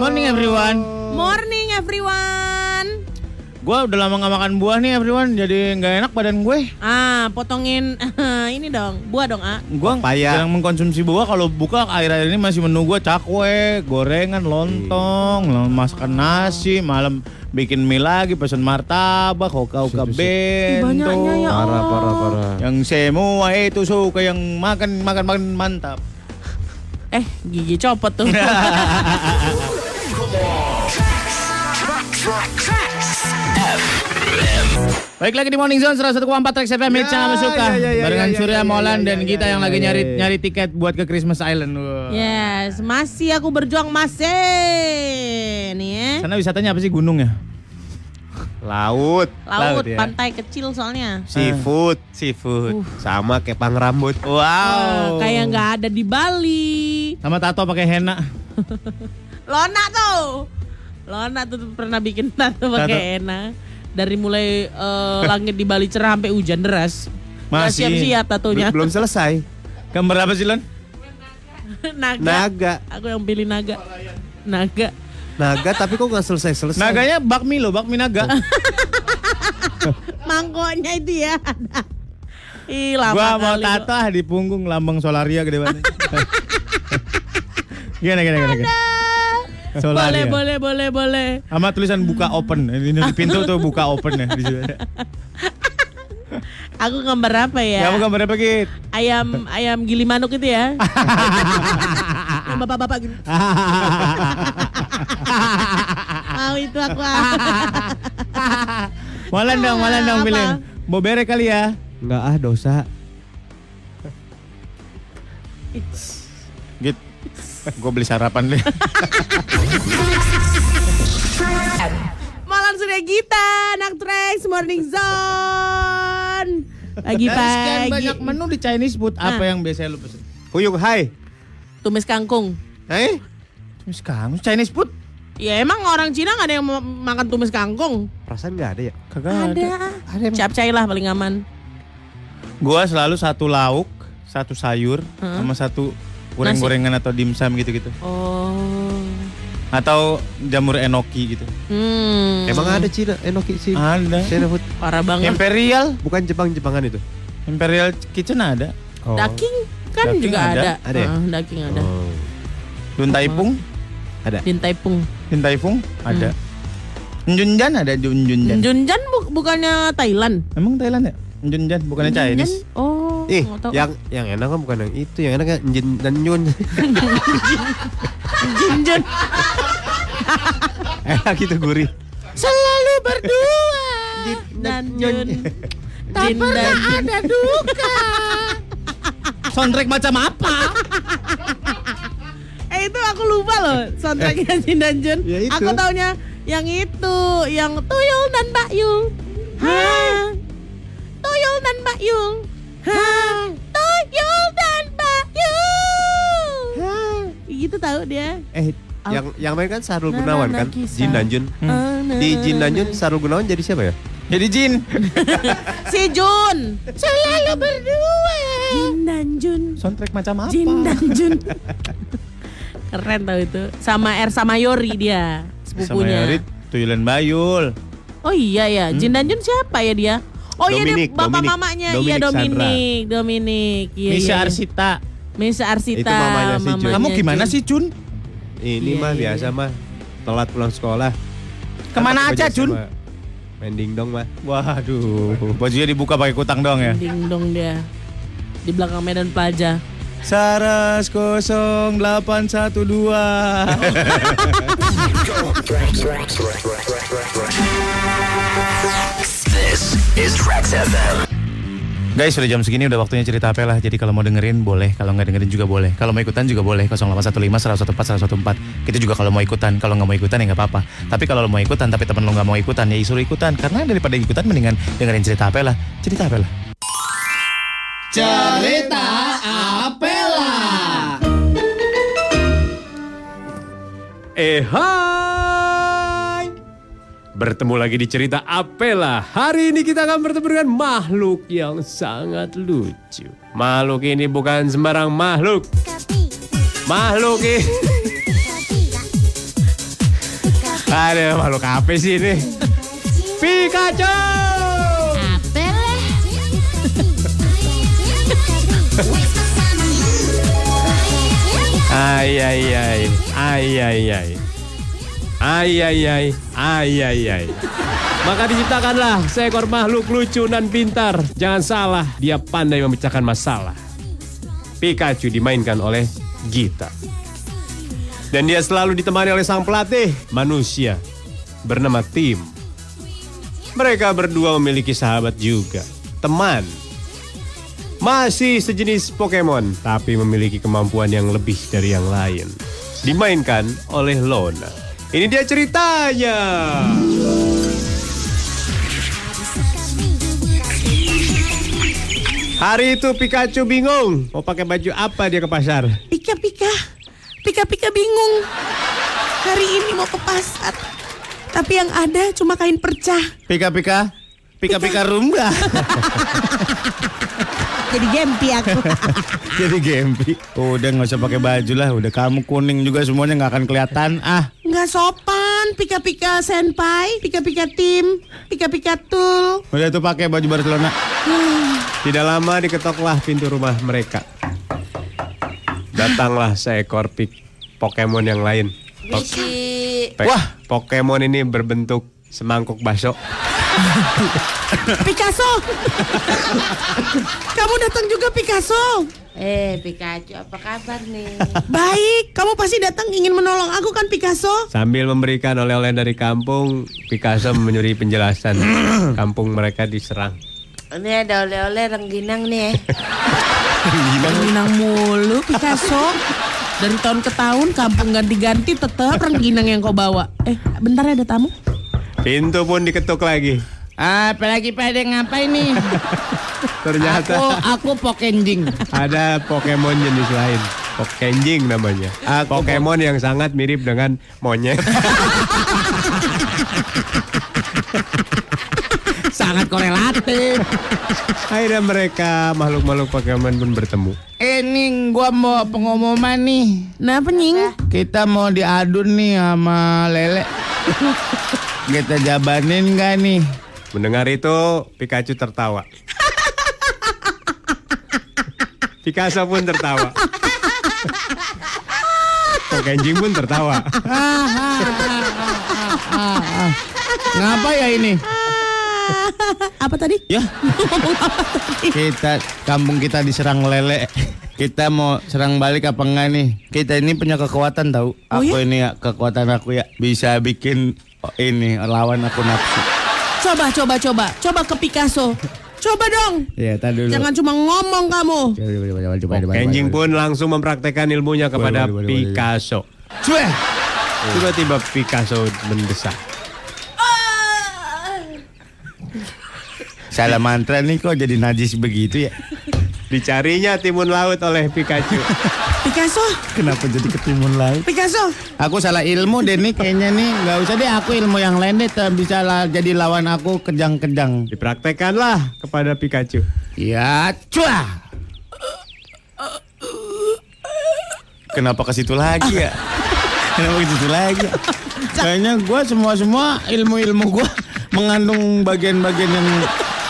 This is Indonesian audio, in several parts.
morning everyone. Morning everyone. Gue udah lama gak makan buah nih everyone, jadi nggak enak badan gue. Ah, potongin ini dong, buah dong, ah. Gue yang mengkonsumsi buah kalau buka akhir-akhir ini masih menu gue cakwe, gorengan, lontong, Iya. masakan nasi, malam bikin mie lagi, pesen martabak, hoka-hoka bento. banyaknya ya Parah, parah, parah. Yang semua itu suka yang makan makan makan mantap. Eh, gigi copot tuh. Baik lagi di Morning Zone 101,4 Trax FM yang kamu suka ya, ya, ya, barengan ya, ya, Surya ya, Molan ya, dan ya, kita ya, yang ya, lagi ya, nyari ya. nyari tiket buat ke Christmas Island. Yes, masih aku berjuang masih. Nih ya. Sana wisatanya apa sih gunung ya? Laut, Laut, Laut ya. pantai kecil soalnya. seafood, Seafood. sama kepang rambut. Wow. Kayak nggak ada di Bali. Sama tato pakai henna. Lona tuh. Lona tuh pernah bikin tato pakai henna. Dari mulai eh, langit di Bali cerah sampai hujan deras. Masih. siap-siap tatonya. Belum selesai. Gambar apa sih Lon? naga. Naga, Aku yang pilih naga. Naga. naga tapi kok nggak selesai selesai. Naganya bakmi loh, bakmi naga. Mangkoknya itu ya. Ih, lama Gua mau kali tato ah di punggung lambang Solaria gede banget. gimana gimana gimana. gimana? Boleh, Solaria. boleh, boleh, boleh. Sama tulisan buka open. Ini di pintu tuh buka open ya di situ. Aku gambar apa ya? Kamu gambar apa Git? Ayam ayam gili manuk itu ya. Yang bapak-bapak gitu. Mau itu aku. Molan dong, molan dong pilih. Bobere kali ya. Nggak ah dosa. Git. Gue beli sarapan deh. Malam sudah Gita, anak Trax Morning Zone. Pagi Dari sekian pagi. banyak menu di Chinese food, apa Ah. yang biasanya lu pesen? Huyung hai. Tumis kangkung. Eh? Terus kamu Chinese food? Ya emang orang Cina nggak ada yang mau makan tumis kangkung. Perasaan nggak ada ya? Kagak ada. Ada emang. Capcay lah paling aman. Gua selalu satu lauk, satu sayur, Hah? sama satu goreng-gorengan atau dimsum gitu-gitu. Oh. Atau jamur enoki gitu. Hmm. Emang ada Cina, enoki sih. Ada. China food. Parah banget. Imperial, Bukan Jepang-Jepangan itu. Imperial Kitchen ada. Oh. Daging kan Daging juga ada. ada. Ada ya? Ah, daging ada. Oh. Dun Taipung, Ada. Din Taipung. Din Taifung ada. Njunjan ada Njunjan. Junjan bu- bukannya Thailand. Emang Thailand ya? Njunjan bukannya Chinese. Junjan? Oh. Tahu. yang yang enak kan bukan yang itu, yang enak kan Jin dan Yun. Junjun. enak itu gurih. Selalu berdua. dan Jun. Tak pernah ada duka. Soundtrack macam apa? Eh itu aku lupa loh soundtracknya Jin dan Jun. Ya, itu. Aku taunya yang itu, yang Tuyul dan Mbak Yul. Dan Mbak Yul. Ha. Tuyul dan Mbak Yul. Gitu tahu dia. Eh, yang yang main kan Sarul Nah, Gunawan nah, kan? nah, kisah. Jin dan Jun. Ah, nah, Di Jin dan nah, Jun Sarul Gunawan jadi siapa ya? Jadi Jin. Si Jun. Selalu berdua. Jin dan Jun. Soundtrack macam apa? Jin dan Jun. Keren tau itu. Sama Ersa Mayori dia. Sama Sepupunya. Yorit, Tuyulan Bayul. Oh iya ya. Jin dan Jun siapa ya dia? Oh iya dia Dominic, bapak Dominic. mamanya. iya Dominic Dominik. Dominik. Iya, Misha iya, iya. Arsita. Misha Arsita. Itu mamanya si Jun. Kamu gimana Jun. sih Jun? Ini Iya, mah iya. biasa mah telat pulang sekolah. Ke mana aja, Jun? sama Main dingdong mah. Waduh, bajunya dibuka pakai kutang doang ya. Ding dong dia. Di belakang Medan Plaza. Saras 0812. This is Trax FM. Guys, sudah jam segini udah waktunya cerita apa lah. Jadi kalau mau dengerin boleh, kalau nggak dengerin juga boleh. Kalau mau ikutan juga boleh. 0815 114 114. Kita juga kalau mau ikutan, kalau nggak mau ikutan ya nggak apa-apa. Tapi kalau lo mau ikutan tapi temen lo nggak mau ikutan ya suruh ikutan. Karena daripada ikutan mendingan dengerin cerita apa lah. Cerita apa lah. Cerita Apela. Eh hai Bertemu lagi di cerita Apela Hari ini kita akan bertemu dengan makhluk yang sangat lucu Makhluk ini bukan sembarang makhluk Makhluk ini Ada makhluk apa sih ini? Pikachu! Apel lah. Ay ay ay, ay ay ay. Ay ay ay, ay ay ay. Maka diciptakanlah seekor makhluk lucu dan pintar. Jangan salah, dia pandai memecahkan masalah. Pikachu dimainkan oleh Gita. Dan dia selalu ditemani oleh sang pelatih, manusia, bernama Tim. Mereka berdua memiliki sahabat juga, teman. Masih sejenis Pokemon, tapi memiliki kemampuan yang lebih dari yang lain. Dimainkan oleh Lona. Ini dia ceritanya. Hari itu Pikachu bingung mau pakai baju apa dia ke pasar. Pika pika. Pika pika bingung. Hari ini mau ke pasar. Tapi yang ada cuma kain percah. Pika pika. Pika pika rumba. Jadi gempi aku. Jadi gempi. Udah nggak usah pakai baju lah. Udah kamu kuning juga semuanya nggak akan kelihatan. Ah, Nggak sopan. Pika pika senpai. Pika pika tim. Pika pika tul. udah tuh pakai baju Barcelona. Tidak lama diketoklah pintu rumah mereka. Datanglah seekor pik Pokemon yang lain. Po- pe- Wah. Pokemon ini berbentuk semangkuk bakso. Picasso. Kamu datang juga Picasso. Eh, Pikachu, apa kabar nih? Baik, kamu pasti datang ingin menolong aku kan Picasso? Sambil memberikan oleh-oleh dari kampung, Picasso menyuri penjelasan. kampung mereka diserang. Ini ada oleh-oleh rengginang nih. Rengginang mulu Picasso. Dari tahun ke tahun kampung ganti-ganti tetap rengginang yang kau bawa. Eh, bentar ya ada tamu. Pintu pun diketuk lagi. Apalagi pada ngapain nih? Ternyata aku pokenjing. ada Pokemon jenis lain. Pokenjing namanya. Pokemon yang sangat mirip dengan monyet. Sangat korelatif. Akhirnya mereka makhluk-makhluk Pokemon pun bertemu. Ini gua mau pengumuman nih. Nah, penying. Kita mau diadu nih sama Lele. Kita jabanin gak nih? Mendengar itu, Pikachu tertawa. Picasso pun tertawa. Pokenjing pun tertawa. Ngapa ya ini? Apa tadi? Ya. kita kampung kita diserang lele. Kita mau serang balik apa enggak nih? Kita ini punya kekuatan tahu. Oh, aku ya? ini ya kekuatan aku ya bisa bikin ini lawan aku nafsu. Coba, coba, coba. Coba ke Picasso. Coba dong. Ya, tadi dulu. Jangan cuma ngomong kamu. Coba, coba, coba, coba, coba, coba, Pokenjing coba. pun langsung mempraktekkan ilmunya kepada. Picasso. Cueh. Tiba-tiba Picasso mendesak. Salah mantra nih kok jadi najis begitu ya? Dicarinya timun laut oleh Pikachu. Picasso, Kenapa jadi ketimun laut? Picasso. Aku salah ilmu deh nih kayaknya nih nggak usah deh aku ilmu yang lain deh bisa lah jadi lawan aku kejang-kejang. Dipraktekkanlah kepada Pikachu. Ya, cuah. Kenapa ke situ lagi ya? Kenapa ke situ lagi? ya? Kayaknya gua semua semua ilmu-ilmu gua mengandung bagian-bagian yang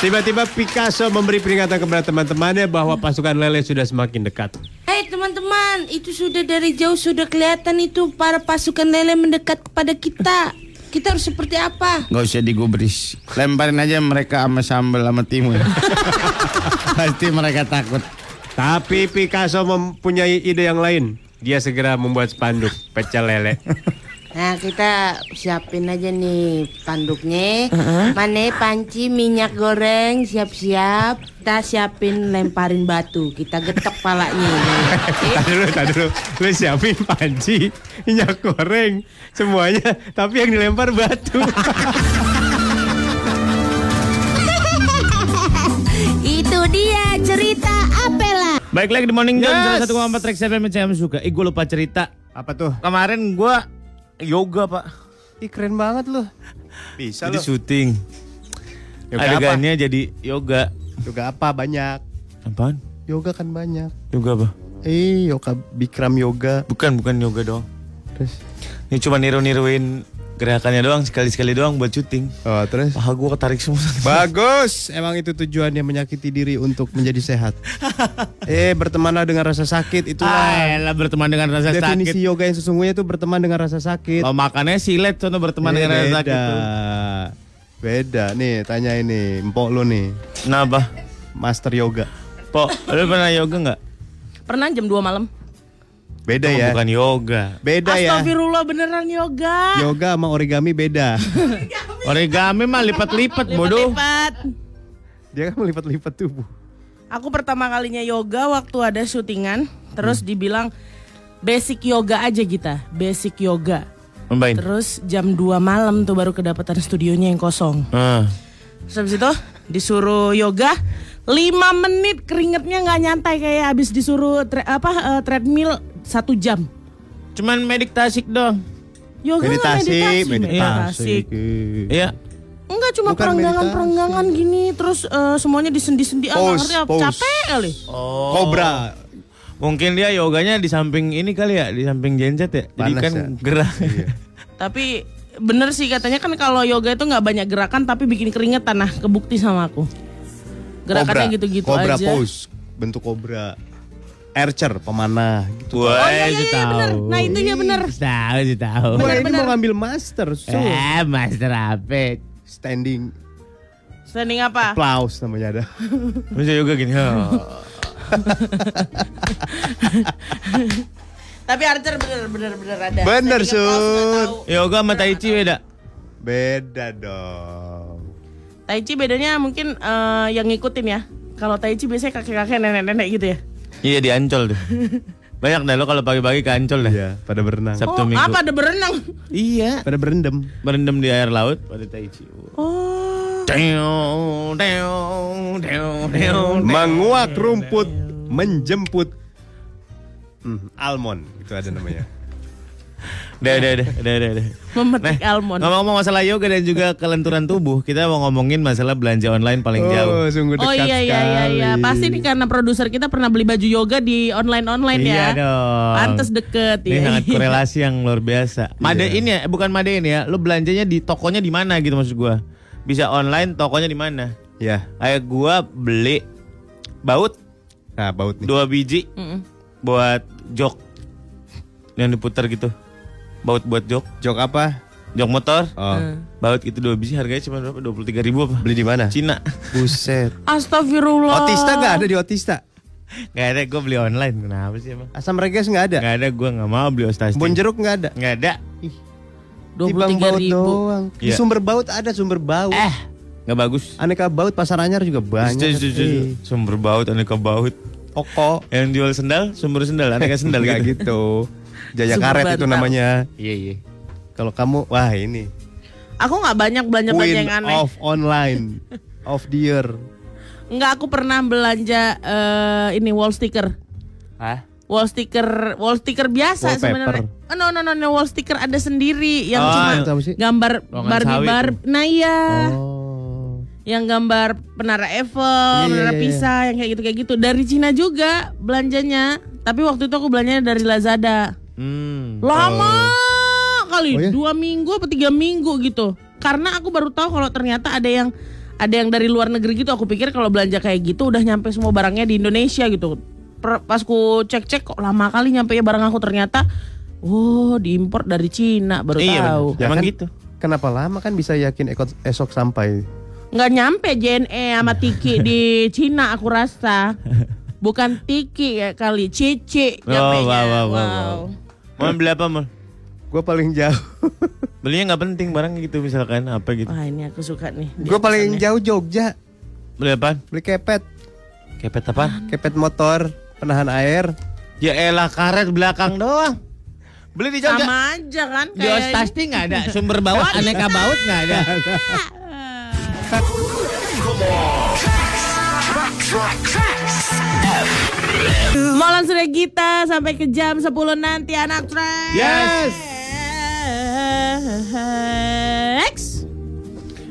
Tiba-tiba Picasso memberi peringatan kepada teman-temannya bahwa pasukan lele sudah semakin dekat. Hei teman-teman, itu sudah dari jauh sudah kelihatan itu para pasukan lele mendekat kepada kita. Kita harus seperti apa? nggak usah digubris. Lemparin aja mereka sama sambal sama timun. Pasti mereka takut. Tapi Picasso mempunyai ide yang lain. Dia segera membuat spanduk pecel lele. Nah kita siapin aja nih panduknya. Mana panci minyak goreng siap-siap. Kita siapin lemparin batu. Kita getok palanya. Tadi dulu, tadi dulu. Lu siapin panci, minyak goreng, semuanya. Tapi yang dilempar batu. Itu dia cerita Apela. Baik lagi di Morning Jam Yes. salah satu empat Trax FM saya suka. Eh gue lupa cerita. Apa tuh? Kemarin gua yoga pak. Ih keren banget loh. Bisa Jadi loh. syuting. Yoga apa? Adegannya jadi yoga. Yoga apa banyak? Apaan? Yoga kan banyak. Yoga apa? Eh, yoga Bikram yoga. Bukan bukan yoga dong. Terus Ini cuma niru-niruin Gerakannya doang sekali-sekali doang buat syuting. Oh, terus? Paha gue ketarik semua. Bagus, emang itu tujuannya menyakiti diri untuk menjadi sehat. eh, bertemanlah dengan rasa sakit itulah. Ayolah berteman dengan rasa Definisi sakit. yoga yang sesungguhnya itu berteman dengan rasa sakit. Lo makannya silet sono berteman Eh, dengan rasa sakit. beda. tuh. Beda nih, tanya ini, empok lu nih, Kenapa? master yoga. Po, lu pernah yoga nggak? Pernah jam 2 malam. Beda Oh, ya. Bukan yoga. Beda ya. Astagfirullah beneran yoga. Yoga sama origami beda. Origami mah lipat-lipat bodoh. Lipat-lipat. Dia kan melipat-lipat tubuh. Aku pertama kalinya yoga waktu ada syutingan, Hmm. terus dibilang basic yoga aja kita, basic yoga. Membain. Terus jam 2 malam tuh baru kedapatan studionya yang kosong. Ah. Terus habis itu disuruh yoga 5 menit keringetnya nggak nyantai kayak habis disuruh tre- apa eh, treadmill satu jam. Cuman meditasi dong. Yoga Meditasi, meditasi, meditasi. Iya. Enggak cuma perenggangan-perenggangan gini terus eh, semuanya disendi-sendi ah, ngerti apa capek kali. Oh. Kobra. Mungkin dia yoganya di samping ini kali ya, di samping genset ya. Jadi Panas kan ya. gerah. Tapi bener sih katanya kan kalau yoga itu nggak banyak gerakan tapi bikin keringetan nah kebukti sama aku. Gerakannya Kobra. gitu-gitu Kobra aja. pose, bentuk kobra. Archer, pemanah gitu. Wah, Oh iya iya, iya bener. Nah itu dia bener. Tahu sih tahu. Gua ini bener. mau ngambil master, so. Eh, Master apa? Standing Standing apa? applause namanya ada. Bisa yoga gini. Oh. Tapi Archer bener bener bener ada. Bener, Sun. tahu. Yoga sama tai chi beda. Beda dong. Tai Chi bedanya mungkin eh, yang ngikutin ya. Kalau Tai Chi biasanya kakek-kakek nenek-nenek gitu ya. Iya di Ancol tuh. Banyak dah lo kalau pagi-pagi ke Ancol dah. Iya, pada berenang. Sabtu oh, Minggu. apa ada berenang? Iya. Pada berendam. Berendam di air laut pada tai chi. Oh. Deong, deong, deong, deong. Menguak rumput, menjemput hmm, almond itu ada namanya. Udah, udah, udah, udah, udah, udah. Memetik almond. Ngomong-ngomong masalah yoga dan juga kelenturan tubuh, kita mau ngomongin masalah belanja online paling jauh. Oh, sungguh dekat Oh iya iya iya iya. Pasti nih karena produser kita pernah beli baju yoga di online-online ya. Iya dong. Pantes deket Ini ya. sangat korelasi yang luar biasa. Made ini ya, bukan Made ini ya. Lu belanjanya di tokonya di mana gitu maksud gua. Bisa online, tokonya di mana? Ya, Kayak gua beli baut nah baut nih. dua biji Mm-mm. buat jok yang diputar gitu. Baut buat jok, Jok apa? jok motor. Oh, Baut itu dua biji harganya cuma berapa? Dua puluh tiga ribu apa? beli di mana? Cina. Buset. Astagfirullah. Otista nggak ada di Otista? Gak ada, gue beli online. Kenapa sih emang? Asam reges nggak ada? Gak ada, gue gak mau beli ostastic. Bon jeruk nggak ada? Gak ada. Dua puluh Timbang tiga baut ribu. doang. Di Iya. sumber baut ada sumber baut. Eh, gak bagus. Aneka baut pasar anyar juga banyak. Setuju, setuju. Eh, Sumber baut, aneka baut. Toko. Yang jual sendal, sumber sendal, aneka sendal Enggak gitu. Jaya karet itu namanya. Iya, iya. Kalau kamu, wah ini. Aku nggak banyak belanja belanja yang aneh. of online of the year. Enggak, aku pernah belanja eh, ini wall sticker. Hah? Wall sticker, wall sticker biasa sebenarnya. Oh, no, no, no, no, wall sticker ada sendiri yang Oh, cuma gambar Barbie sawi Barbie. Nah iya, Oh. yang gambar Menara Eiffel, Menara iya, iya. Pisa, yang kayak gitu kayak gitu. Dari Cina juga belanjanya. Tapi waktu itu aku belanjanya dari Lazada. Hmm. Lama kali, Oh, ya? dua minggu apa tiga minggu gitu. Karena aku baru tahu kalau ternyata ada yang ada yang dari luar negeri gitu. Aku pikir kalau belanja kayak gitu udah nyampe semua barangnya di Indonesia gitu. Per- pas ku cek-cek kok lama kali nyampe ya barang aku ternyata, oh diimpor dari Cina baru Iya, tahu. bener. Emang kan, gitu. Kenapa lama kan bisa yakin eko- esok sampai? Nggak nyampe JNE sama Tiki di Cina aku rasa. Bukan Tiki ya kali, Cici Oh, nyampenya. wow, wow, wow, wow. Mau beli apa, Mal? Gue paling jauh. Belinya nggak penting barang gitu misalkan apa gitu. Wah ini aku suka nih. Gue paling jauh Jogja. Beli apa? Beli kepet, Kepet apa? kepet motor, penahan air. Ya elah karet belakang doang. Beli di Jogja. sama aja kan Di Ostasti nggak ada sumber baut, aneka baut nggak ada. Molan sudah kita sampai ke jam 10 nanti anak track. Yes. X.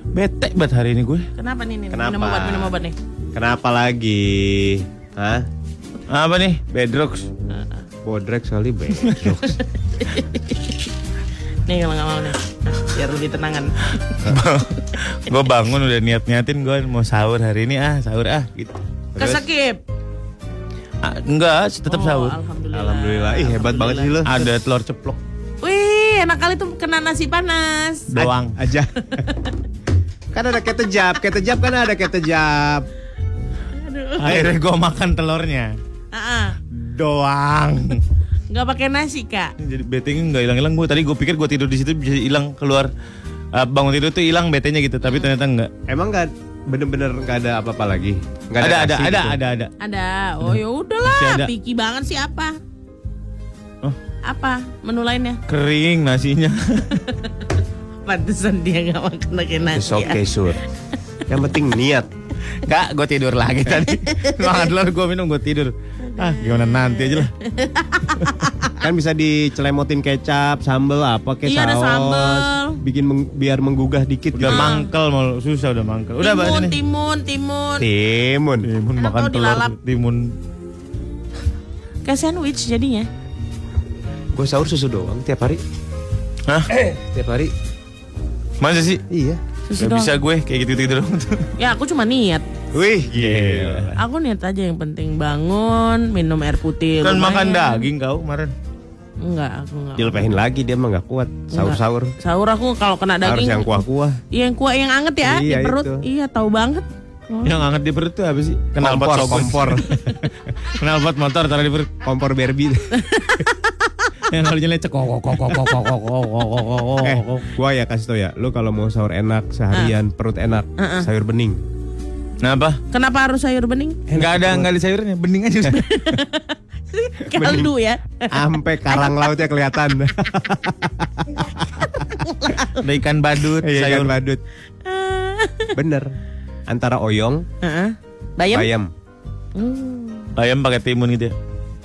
Bete banget hari ini gue. Kenapa nih nih? Kenapa? Minum obat, minum obat nih. Kenapa lagi? Hah? Apa nih? Bedrooks. Bodrek sekali bedrok. Nih kalau nggak mau nih. biar lebih tenangan. gue bangun udah niat-niatin gue mau sahur hari ini ah sahur ah gitu. Kesekip. Ah, enggak, tetap Oh, sahur. Alhamdulillah. Alhamdulillah. Ih hebat banget sih lo. Ada telur ceplok Wih, enak kali tuh kena nasi panas. doang. Aja. kan ada ketejap, ketejap kan ada ketejap. Akhirnya gue makan telurnya Ah, doang. nggak pakai nasi kak. Jadi betenya nggak hilang-hilang gue. Tadi gue pikir gue tidur di situ bisa hilang keluar Eh, bangun tidur tuh hilang betenya gitu, tapi ternyata enggak. Emang nggak bener-bener nggak ada apa-apa lagi? Nggak Ada ada nasi ada gitu? ada ada. Ada. Oh ya udahlah, ada. picky banget sih apa? Oh. Apa menu lainnya? Kering nasinya. Pantesan dia nggak makan pakai nasi. It's okay, ya. sur. Yang penting niat. Enggak, gue tidur lagi tadi. Makan telur gue minum gue tidur. Ah, gimana nanti aja lah. Kan bisa dicelemotin kecap, sambel apa kayak Iya, ada saus. sambel. Bikin meng- biar menggugah dikit Udah gitu. mangkel mau susah udah mangkel. Udah timun, ini. timun, timun. Timun. Timun Enak makan telur, dilalap. timun. Kayak sandwich jadinya. Gue sahur susu doang tiap hari. Hah? Tiap hari. Masa sih? Iya. Susu Gak doang. bisa gue kayak gitu-gitu doang tuh. Ya aku cuma niat. Wih, gila. Aku niat aja yang penting bangun, minum air putih. Kan makan lumayan. daging kau kemarin. Enggak, aku enggak. Dilepehin lagi dia mah enggak kuat. Sahur-sahur. Sahur aku kalau kena daging. Harus yang kuah-kuah. Iya, yang kuah yang anget ya iya, di perut. Itu. Iya, tahu banget. Oh. Yang anget di perut tuh apa sih? Kenal kompor, pot kompor. Kenal pot motor taruh di perut. Kompor Barbie. yang kalau nyelek kok kok kok kok kok kok kok Eh, gua ya kasih tau ya, lu kalau mau sahur enak seharian uh. perut enak, uh -uh. sayur bening. Kenapa? Kenapa harus sayur bening? Enggak ada, enggak ada sayurnya, bening aja. Kaldu ya. Sampai karang lautnya kelihatan. Ada ikan badut, Iya, sayur ikan badut. Bener. Antara oyong, Heeh. Bayam? bayam. Bayam pakai timun gitu ya.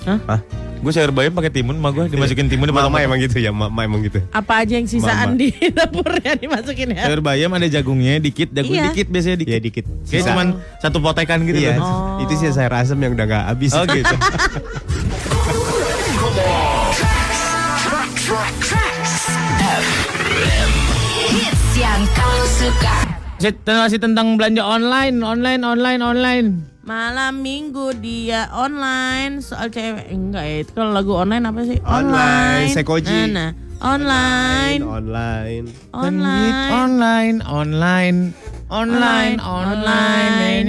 Hah? Hah? Gue sayur bayam pakai timun mah gue dimasukin timun Mama emang gitu ya, mama emang gitu. Apa aja yang sisaan Mama. di dapur ya dimasukin ya? Sayur bayam ada jagungnya dikit, jagung Iya. dikit biasanya dikit. Iya dikit. Kayak Sisa. cuman satu potekan gitu Iya, tuh. Oh. itu sih sayur asem yang udah gak habis. Oh gitu. Hits yang kau suka. Masih tentang belanja online, online, online, online. Malam minggu dia online soal cewek enggak ya itu kalau lagu online apa sih Online, Sekoji. nah, nah. online Online. online online, online, online, online.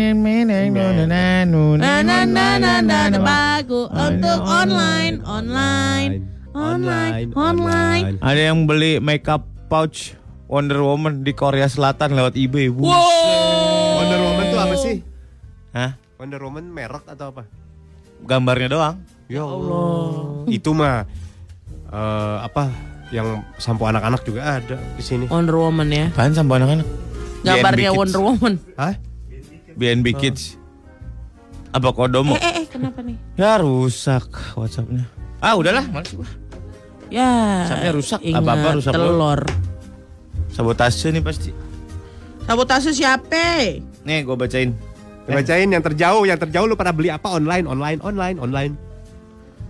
nah nah bagus untuk online online online online Ada yang beli makeup pouch Wonder Woman di Korea Selatan lewat eBay. Bu. Wonder Woman tuh apa sih? Hah? Wonder Woman merek atau apa? Gambarnya doang. Ya Allah. Itu mah eh, apa yang sampo anak-anak juga ada di sini. Wonder Woman ya Apaan sama anak-anak? gambarnya BNB Kids. Wonder Woman Hah? BNB Kids. Apa kodomo? eh eh eh kenapa nih Ya rusak WhatsAppnya. Ah udahlah, males gua. ya Sampai rusak. ingat Apa-apa rusak telur Sabotase nih pasti. sabotase siapa Nih gue bacain. Bacain yang terjauh, yang terjauh lu pada beli apa online, online, online, online.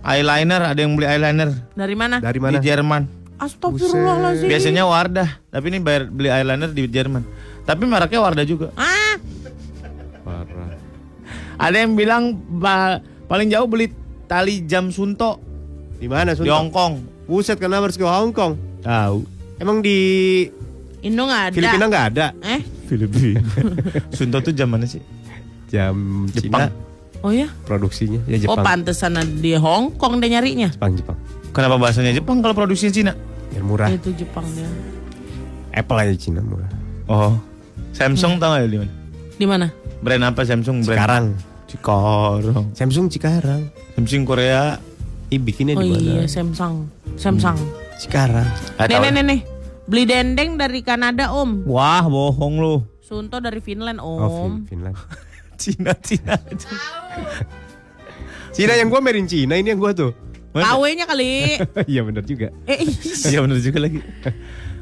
Eyeliner, ada yang beli eyeliner dari mana Dari mana? di Jerman. Astagfirullahaladzim Biasanya Wardah, tapi ini bayar beli eyeliner di Jerman. Tapi mereknya Wardah juga. ah Parah. Ada yang bilang paling jauh beli tali jam sunto Di mana di Sunto? Hong Kong. Buset kenapa harus ke Hong Kong? Tahu. Emang di Indo nggak ada Filipina nggak ada eh Filipina. sunto tuh jam mana sih? Jam Jepang. Cina oh ya produksinya ya Oh Jepang. pantesan ada di Hong Kong dia nyarinya Jepang, Jepang. Kenapa bahasanya Jepang kalau produksinya Cina? Yang murah. Itu Jepang dia Apple aja Cina murah. Oh. Samsung tau gak di mana? Di mana? Brand apa Samsung? Brand Sekarang Cikarang. Samsung Cikarang. Samsung Korea. Ih bikinnya Oh di mana? iya Samsung Samsung Cikarang. Ah, Nih tahu. nih nih nih Beli dendeng dari Kanada om Wah, bohong lu. Sunto dari Finland Oh, om Fin- Finland. Cina, Cina. Cina yang gua merin Cina, ini yang gua tuh. KW-nya kali Iya bener juga. Eh. Iya bener juga lagi.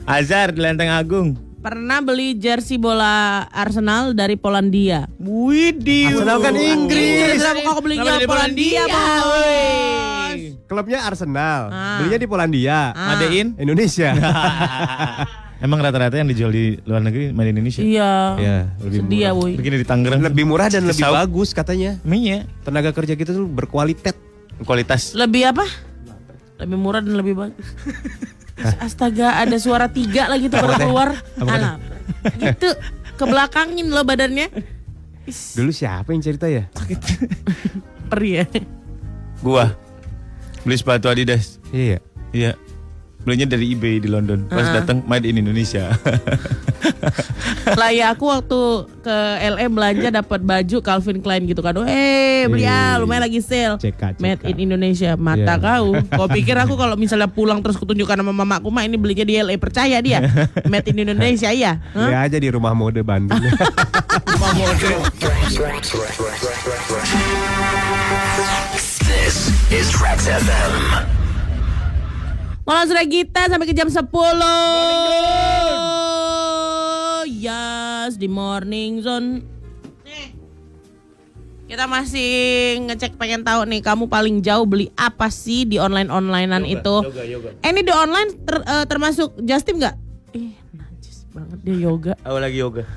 Azhar di Lenteng Agung. Pernah beli jersey bola Arsenal dari Polandia Widih. Arsenal kan Inggris. Kenapa kau belinya Polandia Polandia? bos Klubnya Arsenal. Ah. Belinya di Polandia. Ah. Madein. Indonesia. Emang rata-rata yang dijual di luar negeri made in Indonesia. Iya. ya, lebih Sedih ya, murah. Boy. Begini di Tangerang Lebih murah dan lebih bagus katanya. Emang iya. Tenaga kerja kita tuh berkualitas. Kualitas. Lebih apa? Lebih murah dan lebih bagus. Astaga, ada suara tiga lagi tuh baru keluar. Alah, gitu ke belakangin loh badannya. Is, Dulu siapa yang cerita ya? Perih ya. Gua beli sepatu Adidas. Iya. Iya. Belinya dari eBay di London. Pas Ah. datang made in Indonesia. Lah ya aku waktu ke LA belanja dapat baju Calvin Klein gitu kan. Eh, beli ah, lumayan lagi sale. Ceka, ceka. Made in Indonesia. Mata Iya. kau. Kau pikir aku kalau misalnya pulang terus kutunjukkan sama mamaku mah ini belinya di LA percaya dia. Made in Indonesia iya. Hah? Beli aja di rumah mode Bandung. This is Trax FM. Malam sudah kita sampai ke jam 10 Yes, di morning zone Nih Kita masih ngecek pengen tahu nih Kamu paling jauh beli apa sih di online-onlinean itu Eh ini di online ter- eh, termasuk Justin nggak? Ih najis banget dia yoga Aku lagi yoga.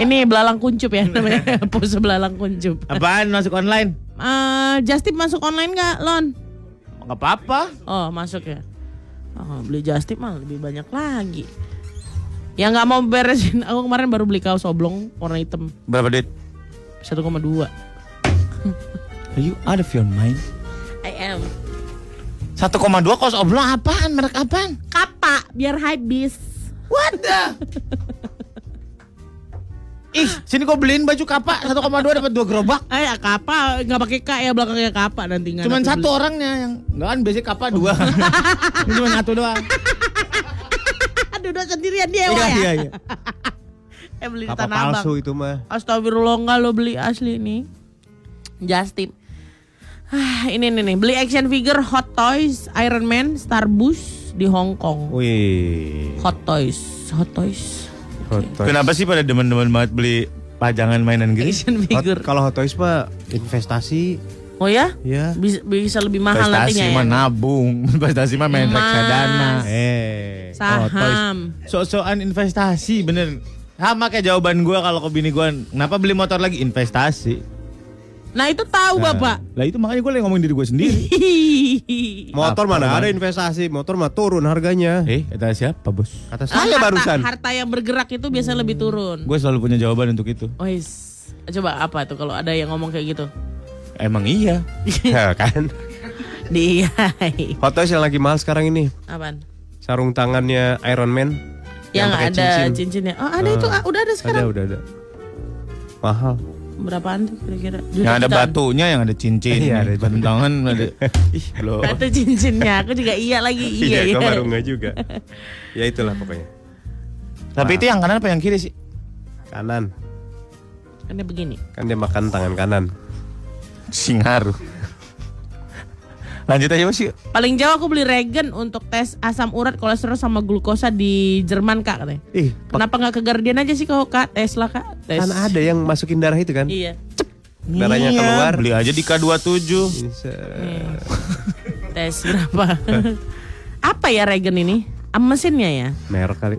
Ini belalang kuncup ya namanya Pose belalang kuncup Apaan masuk online? Eh, Justin masuk online nggak Lon? Enggak apa-apa. Oh masuk ya. Oh, beli just tip mah lebih banyak lagi. Ya nggak mau beresin. Aku kemarin baru beli kaos oblong warna hitam Berapa duit? 1,2. Are you out of your mind? I am. 1,2 kos oblong apaan? Merek apaan? Kapa biar habis. What the? Ih, sini kau beliin baju kapak 1,2 dapat 2 gerobak. Eh ya kapa nggak pakai k ya belakangnya kapa nanti nggak Cuman satu beli. orangnya yang enggak kan biasanya kapak dua. Ini cuma satu doang. Aduh udah sendirian dia Wak, ya. iya. Eh beli di Apa Tanah Abang. palsu itu mah? Astagfirullah nggak lo beli asli nih. Just tip. Ah, ini nih nih beli action figure Hot Toys Iron Man Starbus di Hong Kong. Wih. Hot Toys, Hot Toys. Hot Toys. Kenapa sih pada demen-demen banget beli pajangan mainan gitu? Action Hot- figure. kalau Hot Toys mah investasi. Oh ya? Ya. Bisa, bisa lebih mahal nantinya Investasi ya. mah nabung, investasi mah main Emas. reksadana. Eh. Saham. So-soan investasi bener. Sama kayak jawaban gua kalau ke bini gua, kenapa beli motor lagi? Investasi. Nah itu tahu bapak. Lah itu makanya gue lagi ngomongin diri gue sendiri. Motor Apa, mana Bang? ada investasi, motor mah turun harganya. eh, kata siapa bos? Kata Ah, saya harta, barusan. harta yang bergerak itu biasanya lebih turun. Gue selalu punya jawaban untuk itu. Oh, is. Coba apa tuh kalau ada yang ngomong kayak gitu? Emang iya. Ya kan. Dia. Hot Toys yang lagi mahal sekarang ini. Apaan? Sarung tangannya Iron Man. Yang, pakai ada cincin. cincinnya. Oh ada itu ah, udah ada Ada, sekarang. udah ada. Mahal. Berapaan tuh kira-kira? Yang ada batunya, yang ada cincin. Iya, ada Sarung tangan ada. Ih, belum. Batu cincinnya. Aku juga iya lagi. Iya, Iya, iya. kau baru nggak juga. ya itulah pokoknya. Tapi itu yang kanan apa yang kiri sih? Kanan. Kan dia begini. Kan dia makan tangan kanan. Singaru. Lanjut aja bos yuk. Paling jauh aku beli regen untuk tes asam urat, kolesterol sama glukosa di Jerman kak katanya. Ih, Kenapa nggak ke Guardian aja sih kau kak? Tes lah kak. Tes. kan ada yang masukin darah itu kan? Iya. Darahnya Iya, keluar. Beli aja di K27. Ini se- Nih. Tes berapa? Apa ya regen ini? Mesinnya ya? merek kali.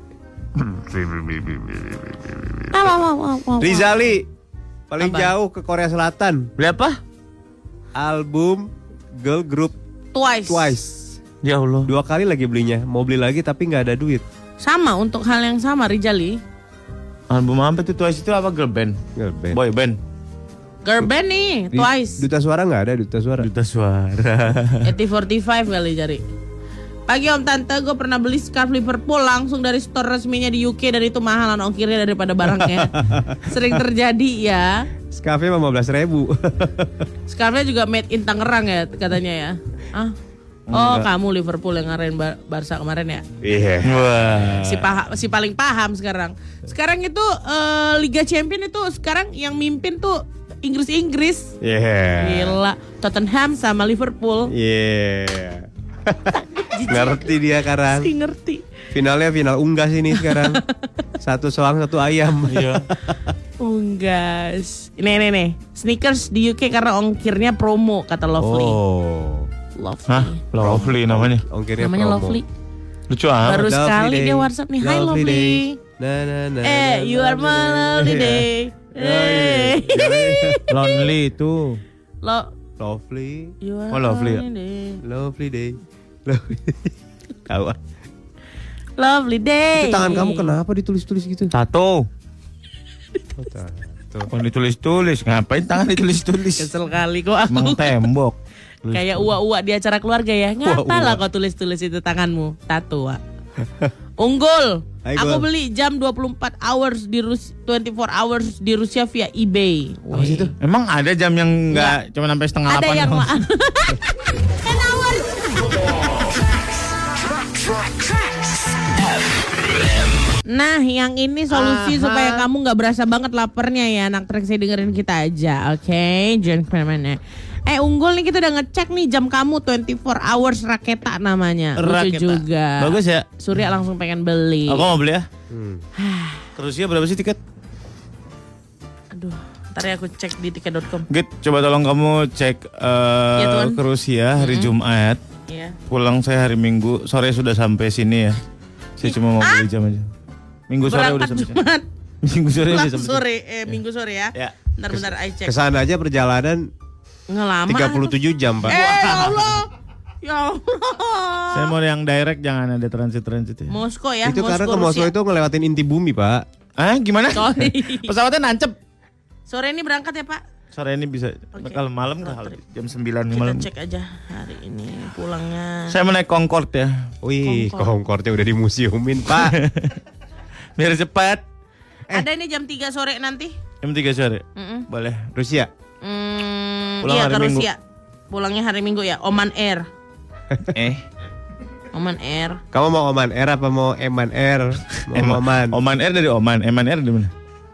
Rizali paling Apa? jauh ke Korea Selatan. Beli apa? Album girl group Twice. Twice. Ya Allah. Dua kali lagi belinya. Mau beli lagi tapi nggak ada duit. Sama untuk hal yang sama Rijali. Album apa tuh Twice itu apa girl band? Girl band. Boy band. Girl band nih, Di- Twice. Duta suara nggak ada duta suara. Duta suara. ET45 kali cari. Pagi om tante, gue pernah beli scarf Liverpool langsung dari store resminya di UK dan itu mahalan ongkirnya daripada barangnya. Sering terjadi ya. Scarfnya 15 ribu. Scarfnya juga made in Tangerang ya katanya ya. Ah. Oh kamu Liverpool yang ngarahin Bar- Barca kemarin ya? Iya. Wah. Si paha, si paling paham sekarang. Sekarang itu eh, Liga Champion itu sekarang yang mimpin tuh Inggris-Inggris. Iya. Gila, Tottenham sama Liverpool. Iya. Ngerti dia sekarang. Pasti ngerti. Finalnya final unggas ini sekarang. satu soang satu ayam. Iya. unggas. Nih nih nih, sneakers di UK karena ongkirnya promo kata Lovely. Oh. Lovely. Hah? Lovely namanya. Ongkirnya Namanya promo. Lovely. Lucu amat. Baru Lovely sekali day. dia WhatsApp nih. Hai Lovely Lovely. day. Na, na, na, Eh, na, you are my lovely Iya. day. Eh. Lonely itu. Lo, Lovely. you are Oh, lovely day. Lovely day. Lovely day. Tahu ah. Lovely day. Itu tangan kamu kenapa ditulis-tulis gitu? Tato. Oh, Tuh. Bukan ditulis-tulis. Ngapain tangan ditulis-tulis? Kesel kali kok aku. Emang tembok. Kayak uak-uak di acara keluarga ya. Ngapa lah kau tulis-tulis itu tanganmu? Tato, Wak. Unggul. Hai, Aku beli jam 24 hours di Rus 24 hours di Rusia via eBay. Apa sih itu? Emang ada jam yang enggak cuma sampai setengah Ada delapan yang Nah, yang ini solusi supaya kamu nggak berasa banget laparnya ya, anak trek saya dengerin kita aja, oke? Jangan ke mana-mana. Eh unggul nih kita udah ngecek nih jam kamu 24 hours raketa namanya. Lucu Raketa. juga. Bagus ya. Surya langsung pengen beli. Aku mau beli ya. Hmm. Terus ya berapa sih tiket? Aduh, ntar ya aku cek di tiket.com. Git, coba tolong kamu cek eh Iya, Tuan. ke Rusia hari Jumat. Iya. Pulang saya hari Minggu sore sudah sampai sini ya. Saya cuma mau beli jam aja. Minggu sore udah Berangkat sampai sini. Jumat. Minggu sore udah Pulang sampai sini. sore, eh minggu sore ya. Ya. Bentar bentar I cek. Ke sana aja perjalanan Ngelama. 37 jam, Pak. Eh ya Allah. Ya Allah. Saya mau yang direct jangan ada transit-transit ya. Moskow ya. itu karena ke Rusia. Moskow itu ngelewatin inti bumi, Pak. Ah, gimana? Sorry. Pesawatnya nancep. Sore ini berangkat ya Pak? Sore ini bisa Oke. kalau malam nggak Rotary. jam 9 Kita malam. cek aja hari ini pulangnya. Saya mau naik Concorde ya. Wih, Kongkor. Kongkornya udah dimuseumin, Pak. Biar cepat. Ada ini jam 3 sore nanti. Jam 3 sore. Mm-mm. Boleh. Rusia. Hmm, Pulang iya hari ke Minggu. Rusia. Pulangnya hari Minggu ya. Oman Air. Eh, Oman Air. Kamu mau Oman Air apa mau Eman Air? Mau Eman. Oman. Oman Air dari Oman. Eman Air dari mana?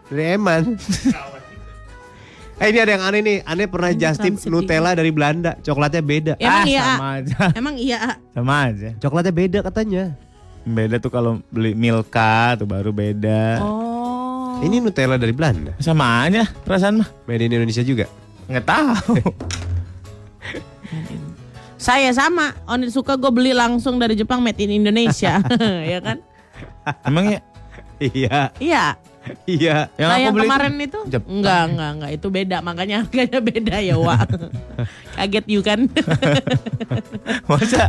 Dari Eman. eh ini ada yang aneh nih. Aneh pernah just tip transit Nutella dari Belanda. Coklatnya beda. Emang ah, iya. A? sama aja. Emang iya. A? Sama aja. Coklatnya beda katanya. Beda tuh kalau beli Milka tuh baru beda. Oh. Ini Nutella dari Belanda. Sama aja perasaan mah. Made in Indonesia juga. Nggak tahu. Saya sama. Onitsuka gue beli langsung dari Jepang made in Indonesia. ya kan? Emang ya? Iya, Iya. iya. Yang nah aku yang beli kemarin itu Jepang. enggak enggak enggak itu beda makanya harganya beda ya Wak. Kaget you kan? Masa?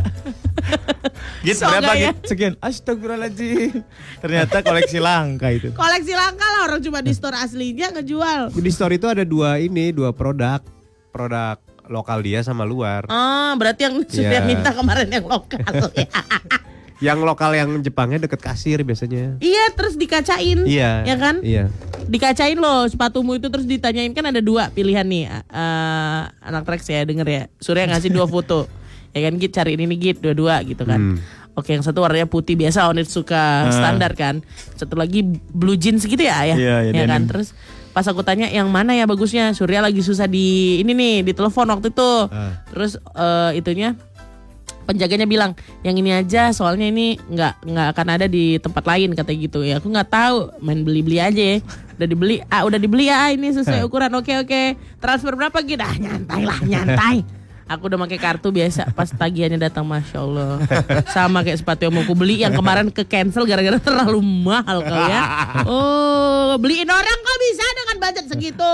Git So berapa nggak ya? Sekian. Astagfirullahaladzim. Ternyata koleksi langka itu. Koleksi langka lah orang cuma di store aslinya ngejual. Di store itu ada dua ini, dua produk. Produk lokal dia sama luar. Ah, berarti yang sudah Iya. minta kemarin yang lokal. Yang lokal yang Jepangnya deket kasir biasanya. iya, terus dikacain. Iya. Ya kan? Iya. Dikacain loh sepatumu itu terus ditanyain kan ada dua pilihan nih. Eh, anak trek saya denger ya. Surya ngasih dua foto. ya kan Git cari ini nih Git dua-dua gitu kan. Hmm. Oke, yang satu warnanya putih biasa Onitsuka standar kan. Satu lagi blue jeans gitu ya ya. Iya, iya, ya kan. denim. Terus pas aku tanya yang mana ya bagusnya, Surya lagi susah di ini nih di telepon waktu itu. Ah. Terus eh, itunya penjaganya bilang yang ini aja soalnya ini nggak nggak akan ada di tempat lain kata gitu ya. Aku nggak tahu main beli beli aja ya. Udah dibeli ah udah dibeli ya ini sesuai ukuran. Oke oke. Transfer berapa? Gitu ah nyantai lah nyantai. Aku udah pakai kartu biasa pas tagihannya datang masya allah. Sama kayak sepatu yang mau aku beli yang kemarin ke cancel gara-gara terlalu mahal kau ya. Oh beliin orang kok bisa dengan budget segitu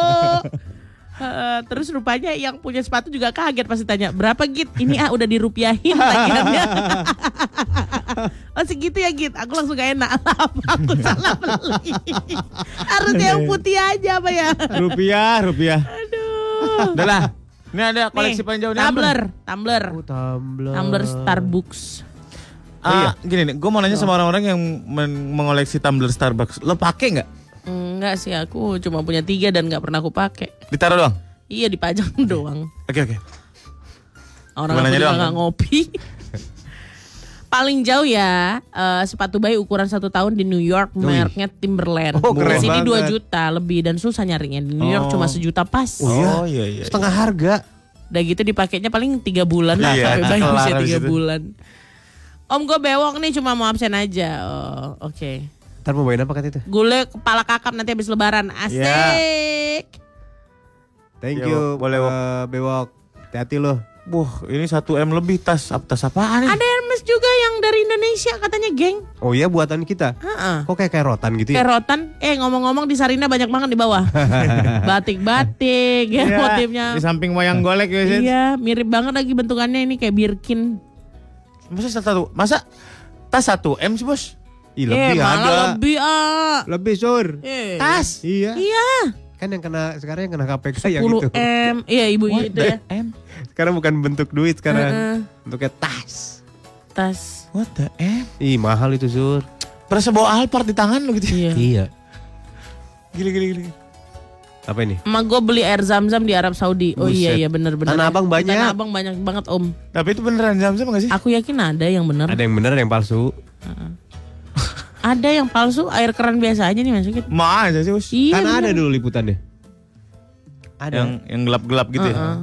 Eh, terus rupanya yang punya sepatu juga kaget pasti tanya berapa git ini ah udah dirupiahin tagihannya oh segitu ya git aku langsung gak enak aku salah beli harusnya yang putih aja apa ya Rupiah, rupiah. aduh Udah lah. Ini ada koleksi Nih, paling jauh ini apa? tumbler tumbler Oh, tumbler. tumbler Starbucks Ah, gini nih, gue mau nanya sama orang-orang yang men- mengoleksi tumbler Starbucks. Lo pakai nggak? Enggak sih aku cuma punya tiga dan nggak pernah aku pakai Ditaruh doang. iya dipajang doang Oke oke. Orang Gua aku juga nggak ngopi. Paling jauh ya eh, sepatu bayi ukuran satu tahun di New York mereknya Timberland. Oh, keren di sini 2 banget. juta lebih dan susah nyarinya di New York Oh. cuma sejuta pas. Oh iya iya. Setengah harga. Udah gitu dipakainya paling tiga bulan lah Iya, sampai bayi usia tiga bulan. Om gue bewok nih cuma mau absen aja. Oh, oke. Ntar mau bawain apa kata itu? Gulai kepala kakap nanti habis lebaran. Asik. Thank Ya, you. boleh, Wok. eh, Bewok. Hati-hati lo. Wah, ini 1 M lebih tas. Tas apaan nih? Ada Hermes juga yang dari Indonesia katanya, geng. Oh iya buatan kita. Heeh. Kok kayak kayak rotan gitu ya? Kerotan, eh ngomong-ngomong di Sarina banyak banget di bawah. Batik-batik ya Iya, motifnya. Di samping wayang golek ya, Sin. Iya, mirip banget lagi bentukannya ini kayak Birkin. Masa satu masa tas 1 M sih, Bos? Ih, eh, lebih malah ada. lebih ah. Lebih sur. Eh. Tas. Iya. Iya, Kan yang kena sekarang yang kena KPK yang 10 itu. M. Iya, ibu What itu the ya. M? Sekarang bukan bentuk duit sekarang. Heeh. Bentuknya tas. Tas. What the M? Ih, mahal itu sur. Berasa bawa Alphard di tangan lo gitu. Iya. Iya. Gila gila gila. Apa ini? Emak gue beli air zam-zam di Arab Saudi. Oh iya Buset. iya bener-bener. Tanah Abang banyak. Tanah abang banyak banget om. Tapi itu beneran jam-jam gak sih? Aku yakin ada yang bener. Ada yang bener ada yang palsu. Ada yang palsu air keran biasa aja nih masukin. Ma aja sih, Bos. Iya. kan ada dulu liputannya. Ada. Yang yang gelap-gelap gitu ya. Heeh.